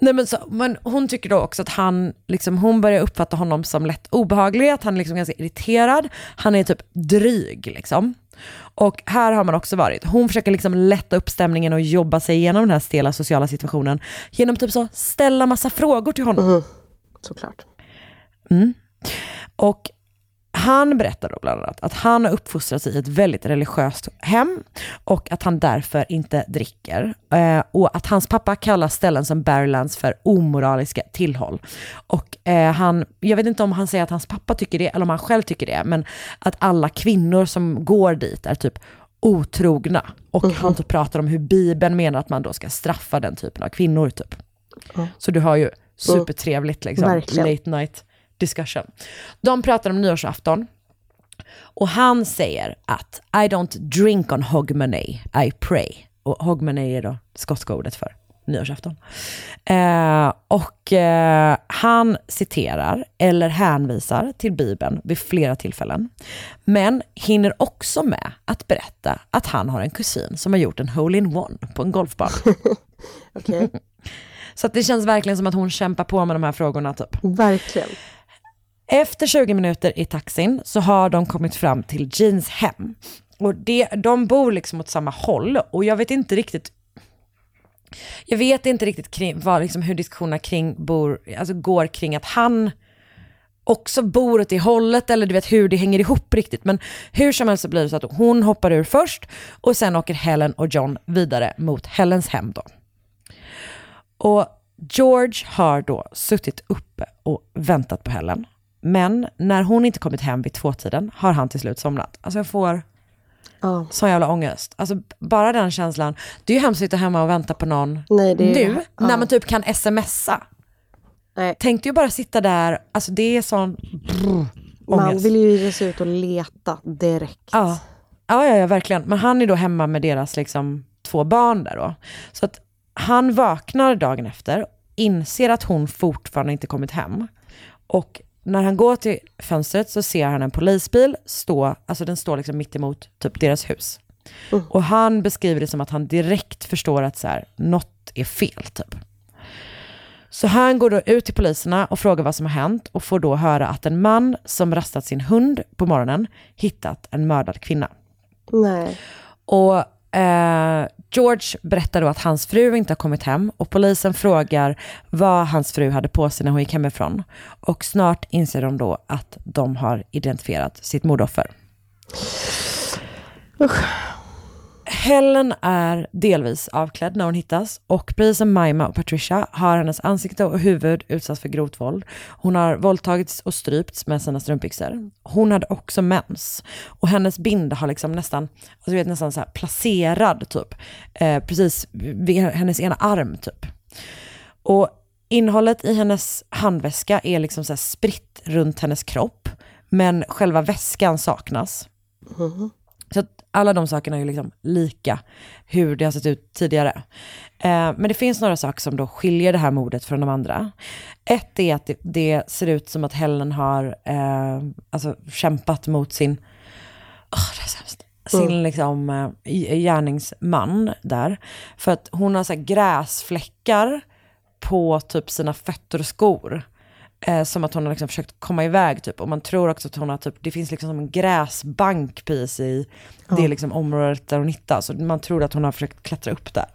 nej men, så, men hon tycker då också att han, liksom, hon börjar uppfatta honom som lätt obehaglig, att han är liksom ganska irriterad, han är typ dryg liksom. Och här har man också varit. Hon försöker liksom lätta upp stämningen och jobba sig igenom den här stela sociala situationen genom typ så ställa massa frågor till honom. Såklart. Mm. Och han berättar då bland annat att han har uppfostrats i ett väldigt religiöst hem och att han därför inte dricker. Eh, och att hans pappa kallar ställen som Barrowlands för omoraliska tillhåll. Och eh, han, jag vet inte om han säger att hans pappa tycker det eller om han själv tycker det, men att alla kvinnor som går dit är typ otrogna. Och han typ pratar om hur Bibeln menar att man då ska straffa den typen av kvinnor typ. Så du har ju supertrevligt liksom, Verkligen. late night discussion. De pratar om nyårsafton. Och han säger att I don't drink on Hogmanay, I pray. Och Hogmanay är då skotska ordet för nyårsafton. Eh, och eh, han citerar eller hänvisar till Bibeln vid flera tillfällen. Men hinner också med att berätta att han har en kusin som har gjort en hole-in-one på en golfbana. Okej. Så att det känns verkligen som att hon kämpar på med de här frågorna typ. Verkligen. Efter 20 minuter i taxin så har de kommit fram till Jeans hem. Och det, de bor liksom åt samma håll och jag vet inte riktigt jag vet inte riktigt kring, vad, liksom, hur diskussionerna kring bor, alltså går kring att han också bor åt det hållet eller du vet hur det hänger ihop riktigt. Men hur som helst så blir det så att hon hoppar ur först och sen åker Helen och John vidare mot Helens hem då. Och George har då suttit uppe och väntat på Helen. Men när hon inte kommit hem vid tvåtiden har han till slut somnat. Alltså jag får Ja. sån jävla ångest. Alltså bara den känslan. Det är ju hemskt att sitta hemma och vänta på någon Nej, det är- nu, ja. när man typ kan smsa. Nej. Tänk dig ju bara sitta där, alltså det är sån brr, Man vill ju ge sig ut och leta direkt. Ja. Ja, ja, ja, verkligen. Men han är då hemma med deras liksom, två barn där då. Så att han vaknar dagen efter, inser att hon fortfarande inte kommit hem. Och när han går till fönstret så ser han en polisbil stå, alltså den står liksom mitt emot typ deras hus. Och han beskriver det som att han direkt förstår att så här, något är fel typ. Så han går då ut till poliserna och frågar vad som har hänt och får då höra att en man som rastat sin hund på morgonen hittat en mördad kvinna. Nej. Och eh, George berättar då att hans fru inte har kommit hem och polisen frågar vad hans fru hade på sig när hon gick hemifrån. Och snart inser de då att de har identifierat sitt mordoffer. Helen är delvis avklädd när hon hittas och precis som Maima och Patricia har hennes ansikte och huvud utsatts för grovt våld. Hon har våldtagits och strypts med sina strumpbyxor. Hon hade också mens och hennes binda har liksom nästan, alltså vet nästan så här placerad typ, eh, precis vid hennes ena arm typ. Och innehållet i hennes handväska är liksom så här spritt runt hennes kropp, men själva väskan saknas. Mm alla de sakerna är ju liksom lika hur det har sett ut tidigare. Eh, men det finns några saker som då skiljer det här mordet från de andra. Ett är att det, det ser ut som att Helen har eh, alltså, kämpat mot sin, åh det är sin Mm. liksom, eh, gärningsman där. För att hon har så gräsfläckar på typ sina fötter och skor. Eh, som att hon har liksom försökt komma iväg typ. Och man tror också att hon har typ, det finns liksom som en gräsbank precis i det Ja. liksom området där hon hittas. Så man tror att hon har försökt klättra upp där.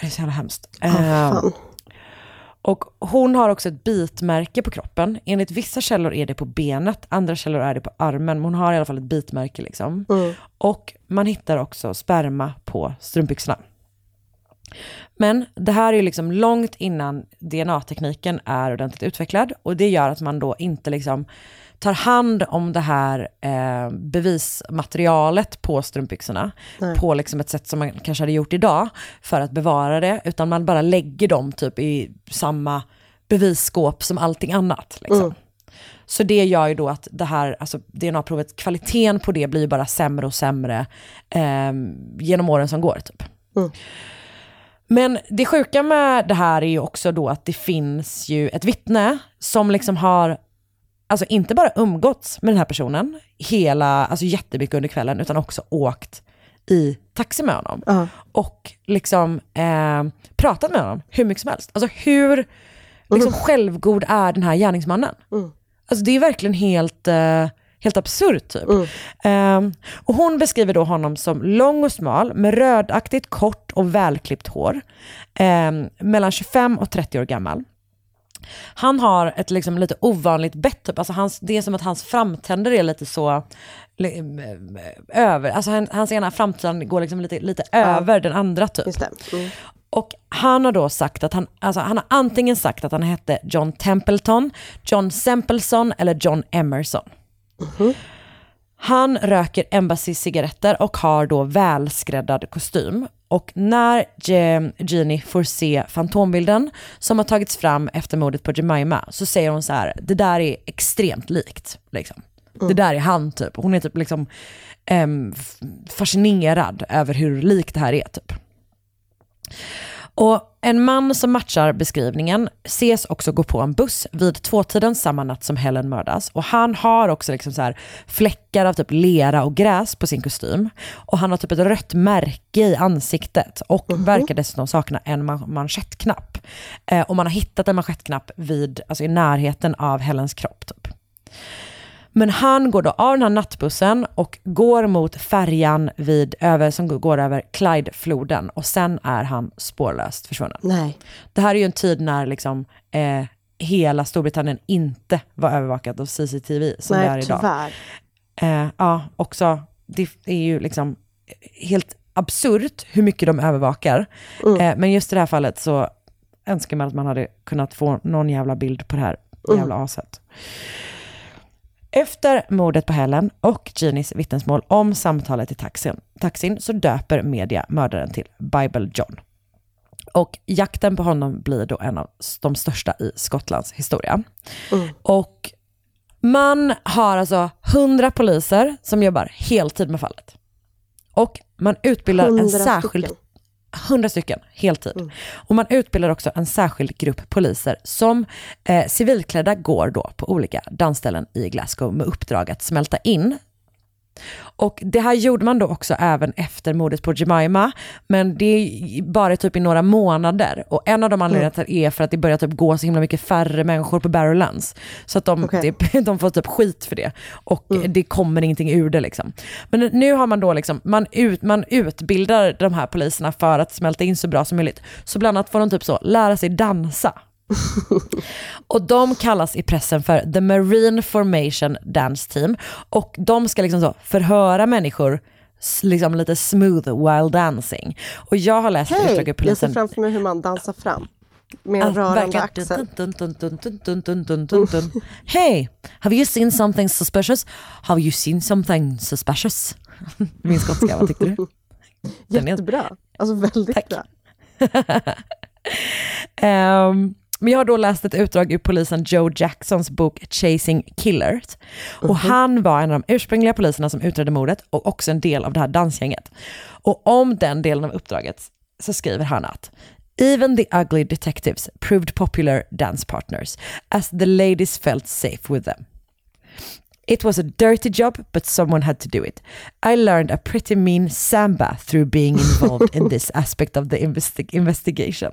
Det är så jävla hemskt. Eh, fan. och hon har också ett bitmärke på kroppen. Enligt vissa källor är det på benet, andra källor är det på armen. Men hon har i alla fall ett bitmärke liksom. Mm. Och man hittar också sperma på strumpbyxorna. Men det här är liksom långt innan DNA-tekniken är ordentligt utvecklad och det gör att man då inte liksom tar hand om det här eh, bevismaterialet på strumpbyxorna Nej. på liksom ett sätt som man kanske hade gjort idag för att bevara det, utan man bara lägger dem typ i samma bevisskåp som allting annat. Liksom. Mm. Så det gör ju då att det här, alltså DNA-provet, kvaliteten på det blir bara sämre och sämre eh, genom åren som går. Typ. Mm. Men det sjuka med det här är ju också då att det finns ju ett vittne som liksom har, alltså inte bara umgåtts med den här personen hela, alltså jättemycket under kvällen, utan också åkt i taxi med honom. Ja. Och liksom eh, pratat med honom hur mycket som helst. Alltså hur liksom, självgod är den här gärningsmannen? Mm. Alltså det är verkligen helt, eh, helt absurt typ. Mm. Ehm, och hon beskriver då honom som lång och smal med rödaktigt kort och välklippt hår. Ehm, mellan 25 och 30 år gammal. Han har ett liksom lite ovanligt bett typ. Alltså hans, det är som att hans framtänder är lite så eh, över, alltså han, hans ena framtand går liksom lite, lite över den andra typ. Mm. Och han har då sagt att han, alltså han har antingen sagt att han hette John Templeton, John Sempleson eller John Emerson. Han röker Embassy-cigaretter och har då välskräddad kostym. Och när Jeannie får se fantombilden som har tagits fram efter mordet på Jemima så säger hon så här, det där är extremt likt. Liksom. Det där är han typ. Hon är typ liksom em, fascinerad över hur likt det här är typ. Och en man som matchar beskrivningen ses också gå på en buss vid tvåtiden samma natt som Helen mördas. Och han har också liksom så här fläckar av typ lera och gräs på sin kostym. Och han har typ ett rött märke i ansiktet och verkar dessutom sakna en man- manschettknapp. Eh, och man har hittat en manschettknapp vid, alltså i närheten av Helens kropp. Typ. Men han går då av den här nattbussen och går mot färjan vid, över, som går över Clyde-floden och sen är han spårlöst försvunnen. Nej. Det här är ju en tid när liksom, eh, hela Storbritannien inte var övervakat av CCTV som det är Nej, idag. tyvärr. Eh, ja, också, det är ju liksom helt absurt hur mycket de övervakar. Mm. Eh, men just i det här fallet så önskar man att man hade kunnat få någon jävla bild på det här Mm. jävla aset. Efter mordet på Helen och Jeannies vittnesmål om samtalet i taxin, taxin så döper media mördaren till Bible John. Och jakten på honom blir då en av de största i Skottlands historia. Och man har alltså 100 poliser som jobbar heltid med fallet. Och man utbildar en 100 särskild... 100 stycken, heltid. Och man utbildar också en särskild grupp poliser som eh, civilklädda går då på olika dansställen i Glasgow med uppdrag att smälta in och det här gjorde man då också även efter mordet på Jemima, men det är bara typ i några månader. Och en av de anledningarna det är för att det börjar typ gå så himla mycket färre människor på Barrowlands. Så att de, Okej. det, de får typ skit för det. Och det kommer ingenting ur det liksom. Men nu har man då liksom, man, ut, man utbildar de här poliserna för att smälta in så bra som möjligt. Så bland annat får de typ så, lära sig dansa. och de kallas i pressen för The Marine Formation Dance Team. Och de ska liksom så förhöra människor liksom lite smooth while dancing. Och jag har läst hey, utdrag polisen. Jag ser framför mig hur man dansar fram. Med en rörande axel. Hey, have you seen something suspicious? Have you seen something suspicious? Min skotska, vad tyckte du? Jättebra. Alltså väldigt Tack. bra. um, men jag har då läst ett utdrag ur polisen Joe Jacksons bok Chasing Killers. Och han var en av de ursprungliga poliserna som utredde mordet och också en del av det här dansgänget. Och om den delen av uppdraget så skriver han att Even the ugly detectives proved popular dance partners as the ladies felt safe with them. It was a dirty job, but someone had to do it. I learned a pretty mean samba through being involved in this aspect of the investi- investigation.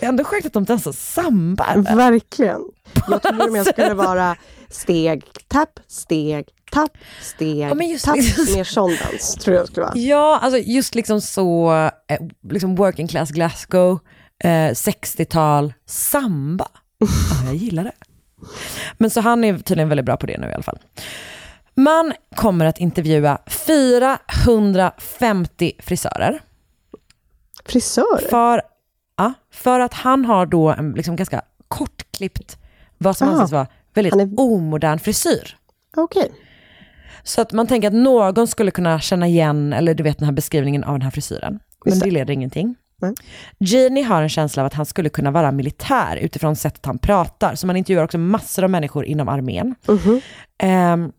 Ändå sjukt att de dansar samba. Verkligen. Jag trodde mer skulle vara steg, tapp, steg, tapp, steg, Ja, just tapp. liksom- Mer sån dans, tror jag skulle vara. Ja, alltså just liksom så, eh, liksom working class Glasgow, eh, 60-tal, samba. Ja, jag gillar det. Men så han är tydligen väldigt bra på det nu i alla fall. Man kommer att intervjua 450 frisörer. Frisörer? För, ja, för att han har då en liksom ganska kortklippt, vad som Ah. anses vara väldigt omodern frisyr. Okej. Så att man tänker att någon skulle kunna känna igen, eller du vet den här beskrivningen av den här frisyren. Men Just det. leder ingenting. Genie har en känsla av att han skulle kunna vara militär utifrån sättet han pratar. Så man intervjuar också massor av människor inom armén. Ehm,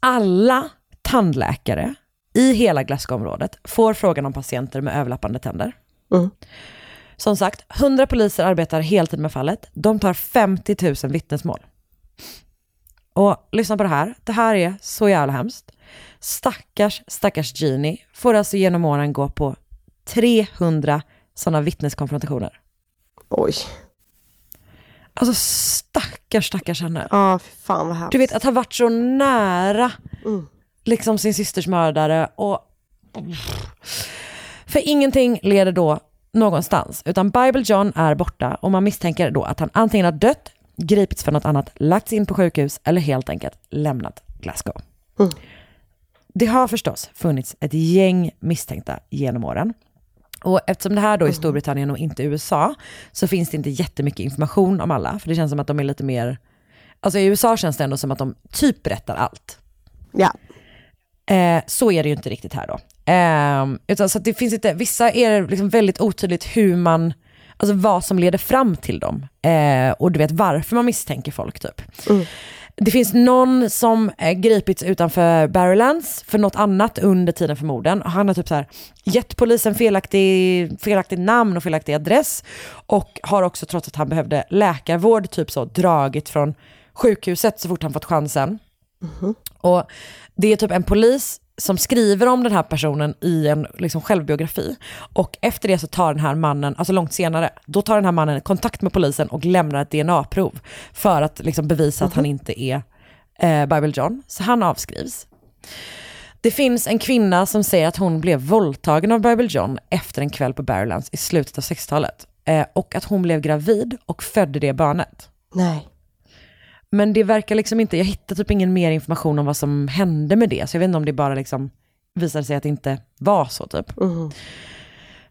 alla tandläkare i hela Glasgow-området får frågan om patienter med överlappande tänder. Som sagt, 100 poliser arbetar heltid med fallet. De tar 50 000 vittnesmål. Och lyssna på det här. Det här är så jävla hemskt. Stackars, stackars Genie får alltså genom åren gå på 300 sådana vittneskonfrontationer. Oj. Alltså stackars, stackars henne. Ja, fy fan vad hemskt. Du vet att ha varit så nära Mm. liksom sin systers mördare och... För ingenting leder då någonstans, utan Bible John är borta och man misstänker då att han antingen har dött, gripits för något annat, lagts in på sjukhus eller helt enkelt lämnat Glasgow. Mm. Det har förstås funnits ett gäng misstänkta genom åren. Och eftersom det här då är Storbritannien och inte USA, så finns det inte jättemycket information om alla, för det känns som att de är lite mer... Alltså i USA känns det ändå som att de typ berättar allt. Ja. Eh, så är det ju inte riktigt här då. Ehm, utan så det finns inte, vissa är liksom väldigt otydligt hur man, alltså vad som leder fram till dem. Eh, och du vet varför man misstänker folk typ. Det finns någon som eh, gripits utanför Barrowlands för något annat under tiden för morden. Och Han har typ så här gett polisen felaktig, felaktigt namn och felaktig adress. Och har också trots att han behövde läkarvård typ så dragit från sjukhuset så fort han fått chansen. Och det är typ en polis som skriver om den här personen i en liksom, självbiografi. Och efter det så tar den här mannen, alltså långt senare, då tar den här mannen kontakt med polisen och lämnar ett DNA-prov för att liksom, bevisa att han inte är eh, Bible John. Så han avskrivs. Det finns en kvinna som säger att hon blev våldtagen av Bible John efter en kväll på Barrowlands i slutet av 60-talet. Eh, och att hon blev gravid och födde det barnet. Nej. Men det verkar liksom inte, jag hittar typ ingen mer information om vad som hände med det. Så jag vet inte om det bara liksom visade sig att det inte var så typ.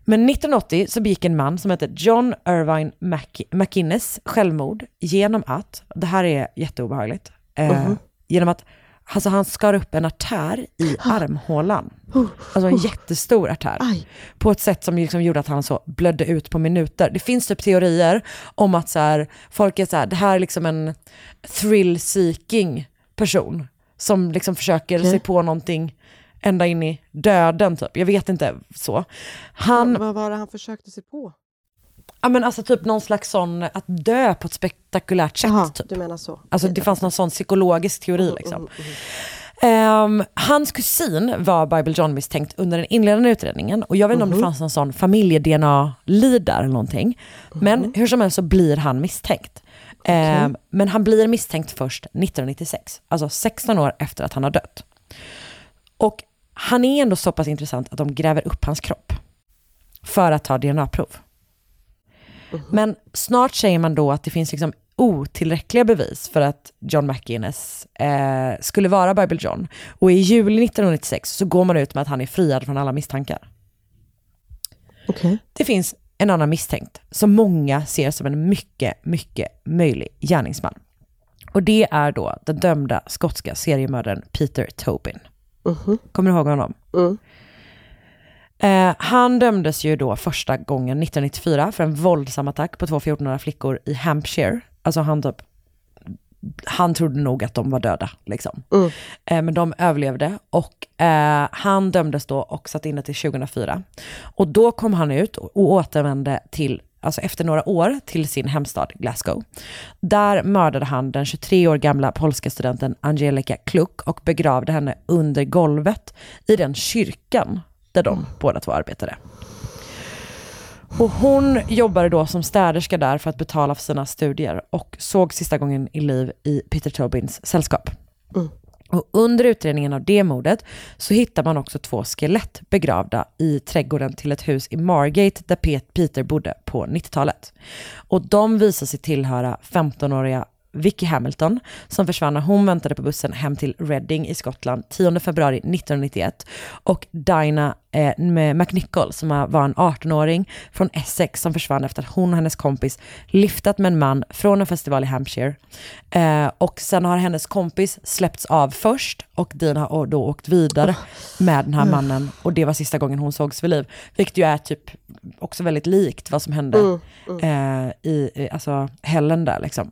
Men 1980 så begick en man som heter John Irvine Mac- McInnes självmord genom att, det här är jätteobehagligt, eh, Mhm. genom att alltså han skar upp en artär i armhålan. Alltså en jättestor artär. På ett sätt som liksom gjorde att han så blödde ut på minuter. Det finns typ teorier om att så här, folk är så här, det här är liksom en thrill-seeking person som liksom försöker Okej. sig på någonting ända in i döden typ. Jag vet inte så. Han, Vad var det han försökte sig på? Ja men alltså typ någon slags sån, att dö på ett spektakulärt sätt. Jaha, typ. du menar så. Alltså det fanns någon sån psykologisk teori liksom. Ehm, hans kusin var Bible John misstänkt under den inledande utredningen och jag vet inte om det fanns någon sån familje-DNA-lead där eller någonting. Men hur som helst så blir han misstänkt. Ehm, men han blir misstänkt först 1996, alltså 16 år efter att han har dött. Och han är ändå så pass intressant att de gräver upp hans kropp för att ta DNA-prov. Men snart säger man då att det finns liksom otillräckliga bevis för att John McInnes eh, skulle vara Bible John. Och i juli 1996 så går man ut med att han är friad från alla misstankar. Det finns en annan misstänkt som många ser som en mycket, mycket möjlig gärningsman. Och det är då den dömda skotska seriemördaren Peter Tobin. Kommer du ihåg honom? Eh, han dömdes ju då första gången 1994 för en våldsam attack på två 14-åriga flickor i Hampshire. Alltså han typ, han trodde nog att de var döda liksom. Eh, men de överlevde och eh, han dömdes då och satt inne till 2004. Och då kom han ut och återvände till alltså efter några år, till sin hemstad Glasgow. Där mördade han den 23 år gamla polska studenten Angelica Kluk och begravde henne under golvet i den kyrkan där de båda två arbetade. Och hon jobbade då som städerska där för att betala för sina studier och såg sista gången i liv i Peter Tobins sällskap. Och under utredningen av det mordet så hittar man också två skelett begravda i trädgården till ett hus i Margate där Pet- Peter bodde på 90-talet. Och de visar sig tillhöra 15-åriga Vicky Hamilton som försvann när hon väntade på bussen hem till Reading i Skottland 10 februari 1991 och Dinah eh, McNichol som var en 18-åring från Essex som försvann efter att hon och hennes kompis lyftat med en man från en festival i Hampshire. Eh, och sen har hennes kompis släppts av först och Dina har då åkt vidare med den här Mm. mannen och det var sista gången hon sågs vid liv. Vilket ju är typ också väldigt likt vad som hände Mm, Eh, i, alltså Helen där liksom.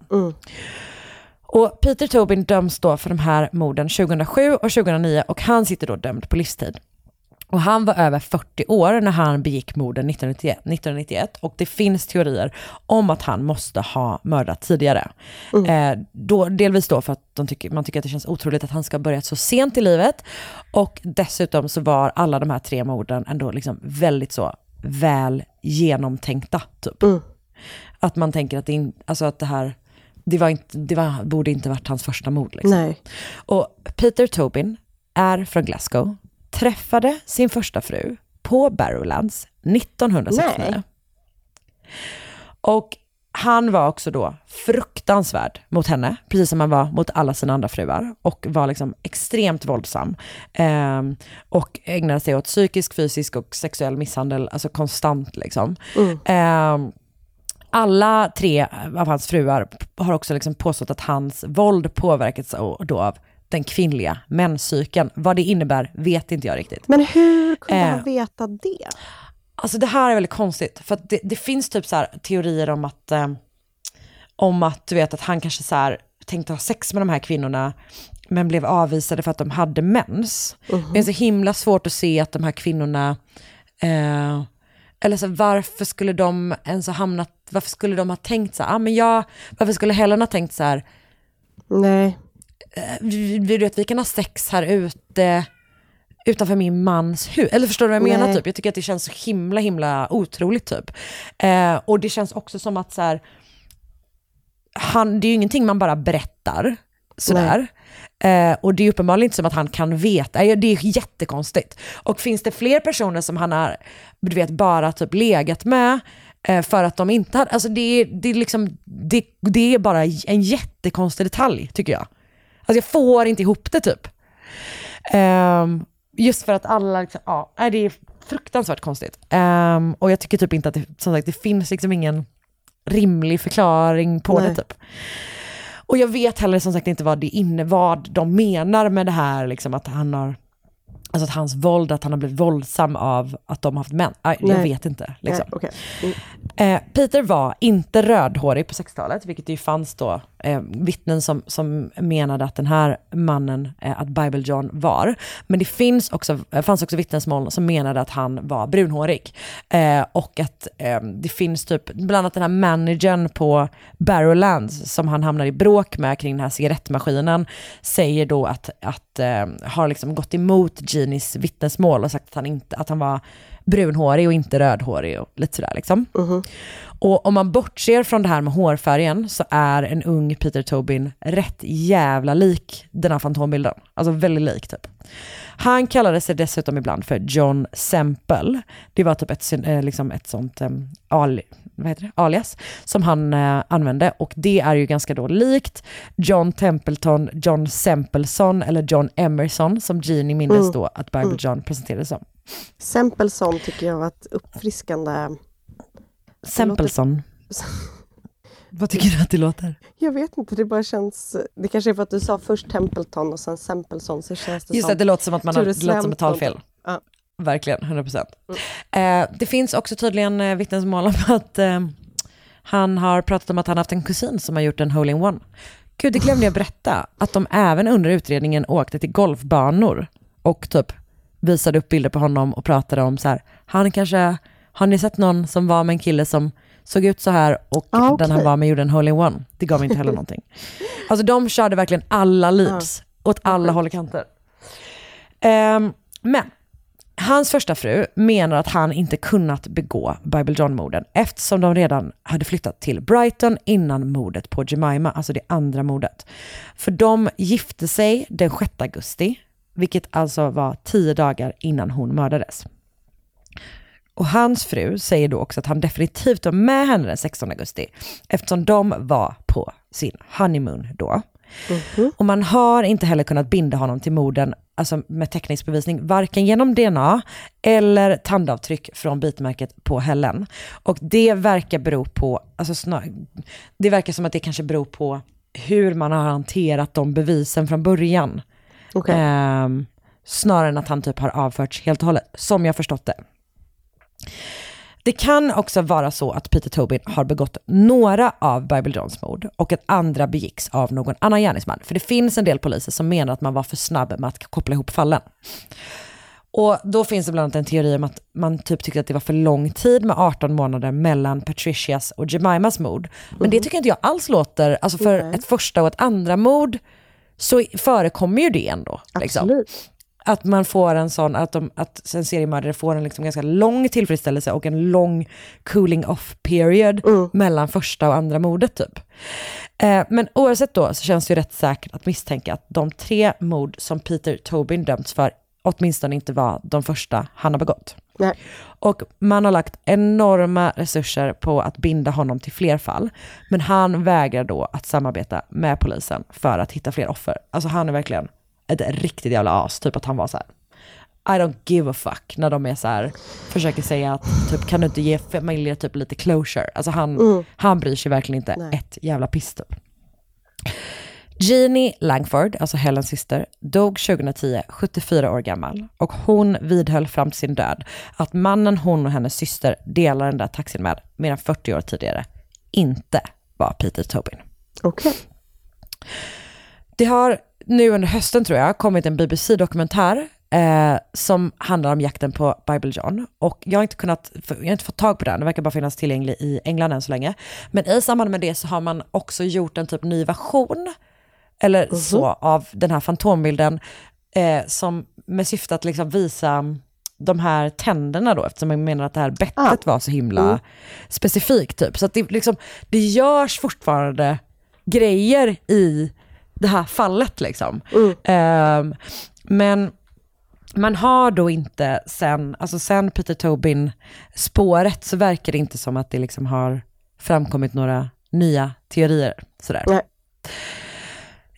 Och Peter Tobin döms då för de här morden 2007 och 2009 och han sitter då dömd på livstid. Och han var över 40 år när han begick morden 1991, 1991 och det finns teorier om att han måste ha mördat tidigare. Eh, då, delvis då för att de tycker, man tycker att det känns otroligt att han ska ha börjat så sent i livet och dessutom så var alla de här tre morden ändå liksom väldigt så väl genomtänkta typ. Att man tänker att det, in, alltså att det här, det, var inte, det var, borde inte varit hans första mord. Liksom. Och Peter Tobin är från Glasgow, träffade sin första fru på Barrowlands 1969. Nej. Och han var också då fruktansvärd mot henne, precis som han var mot alla sina andra fruar. Och var liksom extremt våldsam. Ehm, och ägnade sig åt psykisk, fysisk och sexuell misshandel, alltså konstant liksom. Ehm, alla tre av hans fruar har också liksom påstått att hans våld påverkats av- då av den kvinnliga menscykeln. Vad det innebär vet inte jag riktigt. Men hur kunde Eh. han veta det? Alltså det här är väldigt konstigt, för att det, det finns typ så teorier om att, eh, om att du vet att han kanske så här tänkte ha sex med de här kvinnorna, men blev avvisade för att de hade mens. Det är så himla svårt att se att de här kvinnorna, eh, eller så varför skulle de ens ha hamnat, varför skulle de ha tänkt så här, ah, men jag, varför skulle Helen ha tänkt så här, Nej. eh, vi, vi, vi kan ha sex här ute, utanför min mans hus. Eller förstår du vad jag menar? Nej. Typ? Jag tycker att det känns så himla, himla otroligt typ. Eh, och det känns också som att så här, han, det är ju ingenting man bara berättar sådär. Eh, och det är uppenbarligen inte som att han kan veta, Eh, det är jättekonstigt. Och finns det fler personer som han har, du vet, bara typ legat med, eh, för att de inte hade, alltså det, är- det, är liksom, det, det är bara en jättekonstig detalj tycker jag. Alltså jag får inte ihop det typ. Ehm, just för att alla, liksom, ja, det är fruktansvärt konstigt. Ehm, och jag tycker typ inte att det, som sagt, det finns liksom ingen rimlig förklaring på Nej. det typ. Och jag vet heller som sagt inte vad det inne, vad de menar med det här, liksom att han har, alltså att hans våld, att han har blivit våldsam av att de har haft män. Nej, jag vet inte. Liksom. Nej, okej. Mm. Eh, Peter var inte rödhårig på 60-talet, vilket det ju fanns då eh, vittnen som, som menade att den här mannen, eh, att Bible John var. Men det finns också, eh, fanns också vittnesmål som menade att han var brunhårig. Eh, och att eh, det finns typ, bland annat den här managern på Barrowlands som han hamnar i bråk med kring den här cigarettmaskinen, säger då att, att eh, har liksom gått emot Genies vittnesmål och sagt att han, inte, att han var brunhårig och inte rödhårig och lite sådär liksom. Och om man bortser från det här med hårfärgen så är en ung Peter Tobin rätt jävla lik den här fantombilden. Alltså väldigt lik typ. Han kallade sig dessutom ibland för John Semple. Det var typ ett, eh, liksom ett sånt um, al, vad heter det? alias som han eh, använde och det är ju ganska då likt John Templeton, John Sempleson eller John Emerson som Genie mindes Mm. då att Bible Mm. John presenterades som. Sempelson tycker jag var ett uppfriskande... Sempleson. Vad tycker du att det låter? Jag vet inte, det bara känns... Det kanske är för att du sa först Templeton och sen Sempelson så känns det Just som... det, det låter som att man har, det låter som ett talfel. Ja. Verkligen, 100%. Eh, det finns också tydligen eh, vittnesmål om att eh, han har pratat om att han haft en kusin som har gjort en hole-in-one. Gud, det glömde jag berätta. Att de även under utredningen åkte till golfbanor och typ visade upp bilder på honom och pratade om så här, han kanske, har ni sett någon som var med en kille som såg ut så här och Ah, okej. den han var med gjorde en hole-in-one? Det gav inte heller någonting. Alltså de körde verkligen alla leads åt alla håll och kanter. Ehm, men hans första fru menar att han inte kunnat begå Bible John-morden eftersom de redan hade flyttat till Brighton innan mordet på Jemima, alltså det andra mordet. För de gifte sig den 6 augusti, vilket alltså var tio dagar innan hon mördades. Och hans fru säger då också att han definitivt var med henne den 16 augusti eftersom de var på sin honeymoon då. Och man har inte heller kunnat binda honom till morden alltså med teknisk bevisning, varken genom DNA eller tandavtryck från bitmärket på Helen. Och det verkar bero på, alltså snar, det verkar som att det kanske beror på hur man har hanterat de bevisen från början. Okej. Ehm, snarare än att han typ har avförts helt och hållet, som jag förstått det. Det kan också vara så att Peter Tobin har begått några av Bible Johns mord och att andra begicks av någon annan gärningsman. För det finns en del poliser som menar att man var för snabb med att koppla ihop fallen. Och då finns det bland annat en teori om att man typ tyckte att det var för lång tid med 18 månader mellan Patricias och Jemimas mord. Men det tycker inte jag alls låter, alltså för Nej. ett första och ett andra mord så förekommer ju det ändå. Liksom. Att man får en sån, att, de, att en seriemördare får en liksom ganska lång tillfredsställelse och en lång cooling off period mellan första och andra mordet typ. Eh, men oavsett då så känns det ju rätt säkert att misstänka att de tre mord som Peter Tobin dömts för åtminstone inte var de första han har begått. Nej. Och man har lagt enorma resurser på att binda honom till fler fall. Men han vägrar då att samarbeta med polisen för att hitta fler offer. Alltså han är verkligen ett riktigt jävla as, typ att han var så här. I don't give a fuck när de är så här, försöker säga att typ kan du inte ge familjer typ lite closure? Alltså han, Mm. han bryr sig verkligen inte Nej. ett jävla piss typ. Jeannie Langford, alltså Helens syster, dog 2010, 74 år gammal. Och hon vidhöll fram till sin död att mannen hon och hennes syster delar den där taxin med mer än 40 år tidigare inte var Peter Tobin. Okej. Det har nu under hösten tror jag kommit en BBC-dokumentär eh, som handlar om jakten på Bible John. Och jag har inte kunnat, jag har inte fått tag på den, den verkar bara finnas tillgänglig i England än så länge. Men i samband med det så har man också gjort en typ ny version, eller så, av den här fantombilden, eh, som med syfte att liksom visa de här tänderna då, eftersom man menar att det här bettet var så himla Mm. specifikt. Typ. Så att det, liksom, det görs fortfarande grejer i det här fallet. Liksom. Ehm, men man har då inte sen, alltså sen Peter Tobin spåret så verkar det inte som att det liksom har framkommit några nya teorier. Sådär. Nej.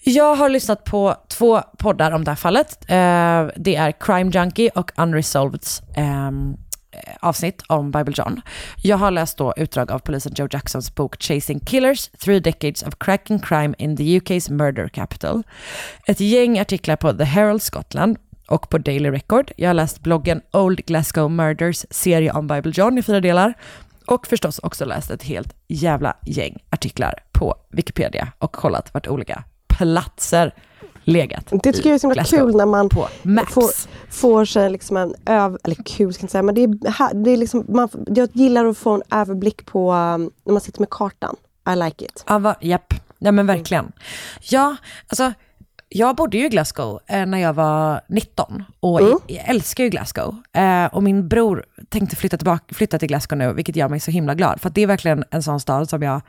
Jag har lyssnat på två poddar om det här fallet. Eh, det är Crime Junkie och Unresolveds ehm, eh, avsnitt om Bible John. Jag har läst då utdrag av polisen Joe Jacksons bok Chasing Killers, Three Decades of Cracking Crime in the UK's Murder Capital. Ett gäng artiklar på The Herald Scotland och på Daily Record. Jag har läst bloggen Old Glasgow Murders serie om Bible John i fyra delar. Och förstås också läst ett helt jävla gäng artiklar på Wikipedia och kollat vart olika platser legat Det tycker jag är så himla kul när man Maps. får, får sig liksom en öv... Eller kul ska jag inte säga, men det är, det är liksom, man, jag gillar att få en överblick på um, när man sitter med kartan. I like it. Ja, va, japp. Ja men verkligen. Ja, alltså jag bodde ju i Glasgow eh, när jag var 19 och Mm. jag älskar ju Glasgow. Eh, och min bror tänkte flytta, tillbaka, flytta till Glasgow nu, vilket gör mig så himla glad. För det är verkligen en sån stad som jag,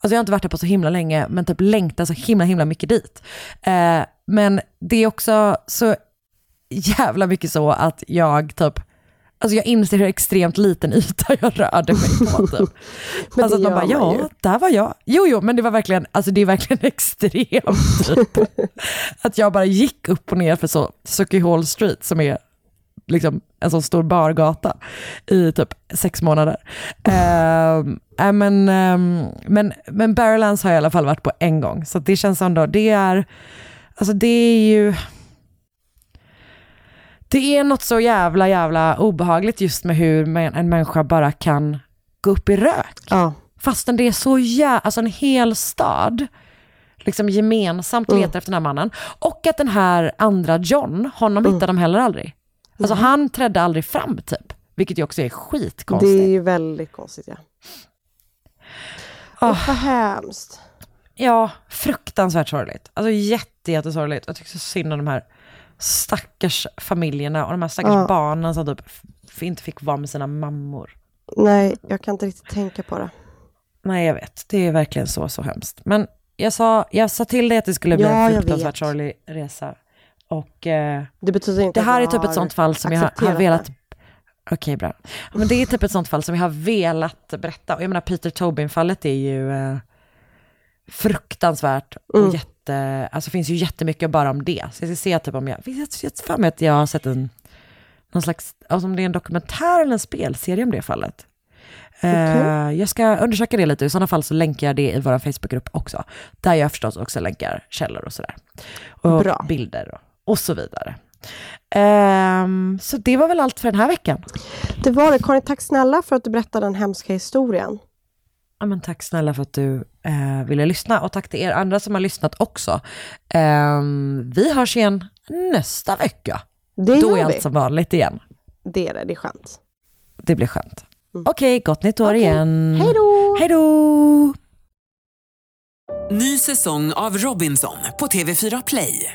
alltså jag har inte varit där på så himla länge, men typ längtar så himla himla mycket dit. Eh, men det är också så jävla mycket så att jag typ, alltså jag inser hur extremt liten yta jag rörde mig på typ. Men alltså att man bara, ja, ju. där var jag. Jo, jo, men det var verkligen, alltså det är verkligen extremt typ. att jag bara gick upp och ner för så Sucky Hall Street som är liksom en sån stor bargata i typ sex månader. Ehm, äh, men, ehm, men, men Barrowlands har jag i alla fall varit på en gång, så det känns ändå, det är, alltså det är ju, det är något så jävla jävla obehagligt just med hur en människa bara kan gå upp i rök. Ja. Fastän det är så jävla, alltså en hel stad liksom gemensamt Mm. letar efter den här mannen. Och att den här andra John, honom Mm. hittar de heller aldrig. Alltså han trädde aldrig fram typ. Vilket ju också är Det skitkonstigt. är ju väldigt konstigt ja. Åh, vad hemskt. Ja, fruktansvärt sorgligt. Alltså jätte, jättesorgligt. Jag tycker så synd om de här stackars familjerna och de här stackars Ja. barnen som typ inte fick vara med sina mammor. Nej, jag kan inte riktigt tänka på det. Nej, jag vet. Det är verkligen så, så hemskt. Men jag sa, jag sa till dig att det skulle bli Ja, en fruktansvärt sorglig resa. Och eh, Det betyder inte det här är typ ett sånt fall som jag har, har velat... Okej, bra. Men det är typ ett sånt fall som jag har velat berätta. Och jag menar, Peter Tobin-fallet är ju eh, fruktansvärt. Och Mm. jätte, alltså finns ju jättemycket bara om det. Så jag ska se typ om jag... Jag har för mig att jag har sett en... Någon slags... Alltså om det är en dokumentär eller en spelserie om det fallet. Eh, Okej. jag ska undersöka det lite, i sådana fall så länkar jag det i vår Facebookgrupp också. Där jag förstås också länkar källor och sådär. Och Bra. bilder och, och så vidare. Ehm, så det var väl allt för den här veckan. Det var det. Karin, tack snälla för att du berättade den hemska historien. Ja, men tack snälla för att du eh, ville lyssna och tack till er andra som har lyssnat också. Ehm, vi hörs igen nästa vecka. Det Då är vi. allt som vanligt igen. Det är det, det är skönt. Det blir skönt. Okej, gott nytt år igen. Hej då! Hej då! Ny säsong av Robinson på TV4 Play.